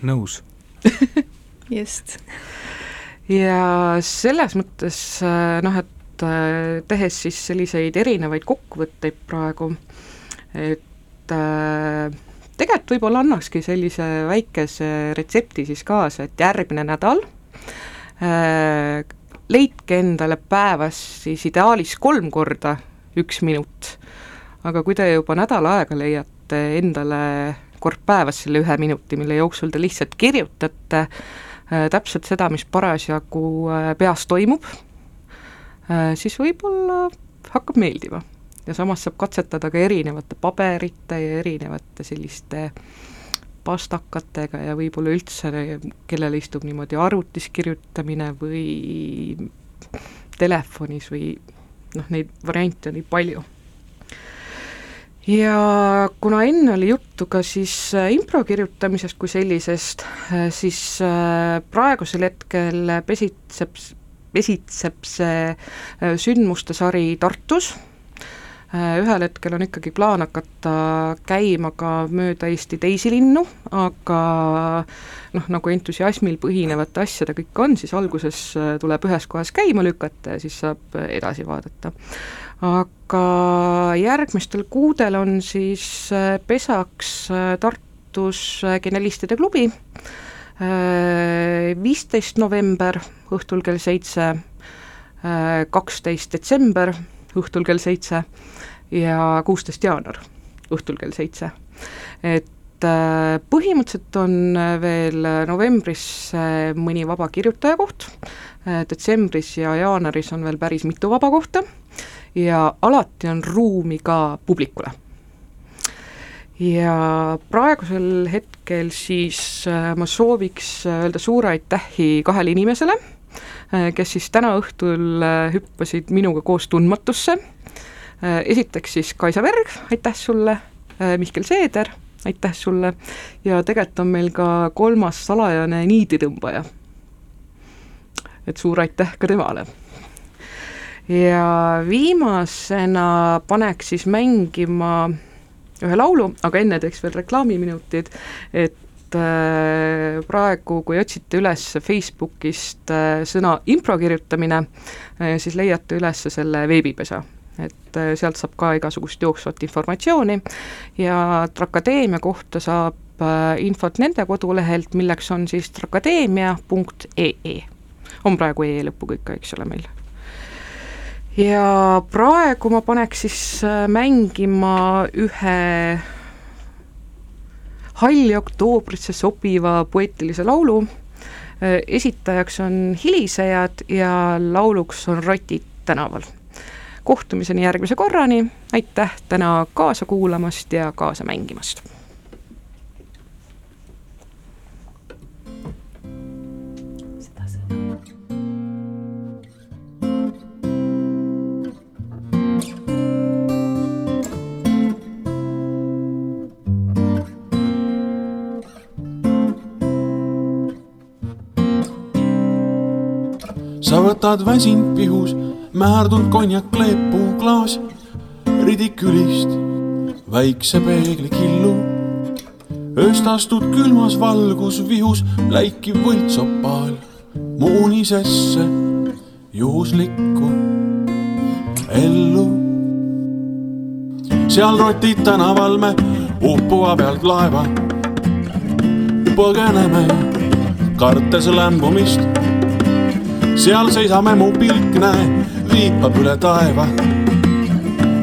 nõus
just.
ja selles mõttes noh, et tehes siis selliseid erinevaid kokkuvõtteid praegu, et äh, tegelikult võib-olla annakski sellise väikese retsepti siis kaasa, et järgmine nädal äh, leidke endale päevas siis ideaalis kolm korda üks minut. aga kui te juba nädal aega leiate endale kord päevas selle ühe minuti, mille jooksul te lihtsalt kirjutate äh, täpselt seda, mis parasjagu äh, peas toimub äh,, siis võib-olla hakkab meeldima ja samas saab katsetada ka erinevate paberite ja erinevate selliste pastakatega ja võib-olla üldse, kellel istub niimoodi arvutis kirjutamine või telefonis või noh, neid variante on nii palju. ja kuna enne oli juttu ka siis äh, impro kirjutamisest kui sellisest, äh, siis äh, praegusel hetkel pesitseb, pesitseb see sündmuste sari Tartus Äh, ühel hetkel on ikkagi plaan hakata käima ka mööda Eesti teisi linnu, aga noh, nagu entusiasmil põhinevate asjade kõik on, siis alguses äh, tuleb ühes kohas käima lükata ja siis saab edasi vaadata. aga järgmistel kuudel on siis äh, pesaks Tartus Genialistide klubi, viisteist november õhtul kell seitse, kaksteist detsember õhtul kell seitse ja kuusteist jaanuar õhtul kell seitse. et äh, põhimõtteliselt on äh, veel novembris mõni vaba kirjutaja koht, äh, detsembris ja jaanuaris on veel päris mitu vaba kohta ja alati on ruumi ka publikule ja praegusel hetkel siis ma sooviks öelda suure aitähi kahele inimesele, kes siis täna õhtul hüppasid minuga koos tundmatusse Äh, esiteks siis Kaisa Berg, aitäh sulle, äh, Mihkel Seeder, aitäh sulle, ja tegelikult on meil ka kolmas salajane niiditõmbaja. et suur aitäh ka temale. ja viimasena paneks siis mängima ühe laulu, aga enne teeks veel reklaamiminutid, et äh, praegu, kui otsite üles Facebookist sõna impro kirjutamine, siis leiate üles selle veebipesa et äh, sealt saab ka igasugust jooksvat informatsiooni ja Trakadeemia kohta saab äh, infot nende kodulehelt, milleks on siis trakadeemia.ee. on praegu e lõpuga ikka, eks ole, meil. Ja praegu ma paneks siis äh, mängima ühe halli oktoobrisse sobiva poeetilise laulu, esitajaks on Hilisejad ja lauluks on Rotid tänaval. Kohtumiseni järgmise korrani, aitäh täna kaasa kuulamast ja kaasa mängimast!
Võtad väsinud pihus määrdunud konjakleepuu klaas ridikülist väikse peegli killu. ööst astud külmas valgusvihus läikiv võltsopaal mu unisesse juhuslikku ellu. seal rotid tänaval me uppuva pealt laeva põgeneme, kartes lämbumist. Seal seisame, mu pilk näe viipab üle taeva.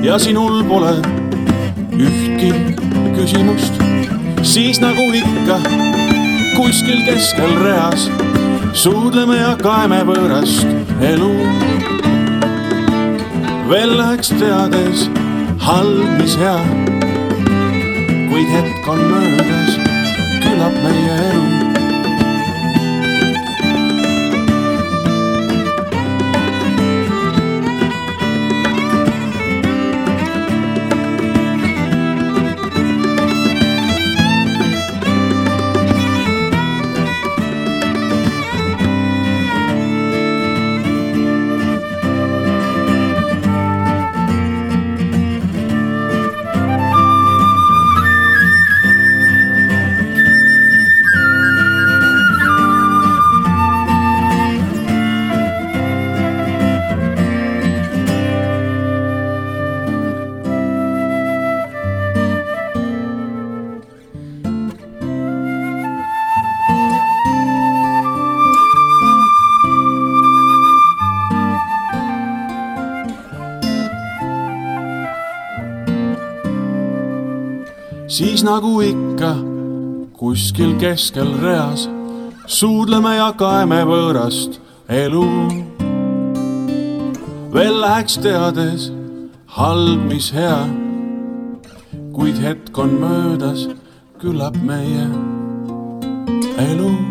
ja sinul pole ühtki küsimust, siis nagu ikka kuskil keskel reas suudleme ja kaeme võõrast elu. veel läheks teades halb, mis hea, kuid hetk on möödas, küllap meie elu siis nagu ikka kuskil keskel reas suudleme ja kaeme võõrast elu. veel läheks teades halb, mis hea, kuid hetk on möödas, küllap meie elu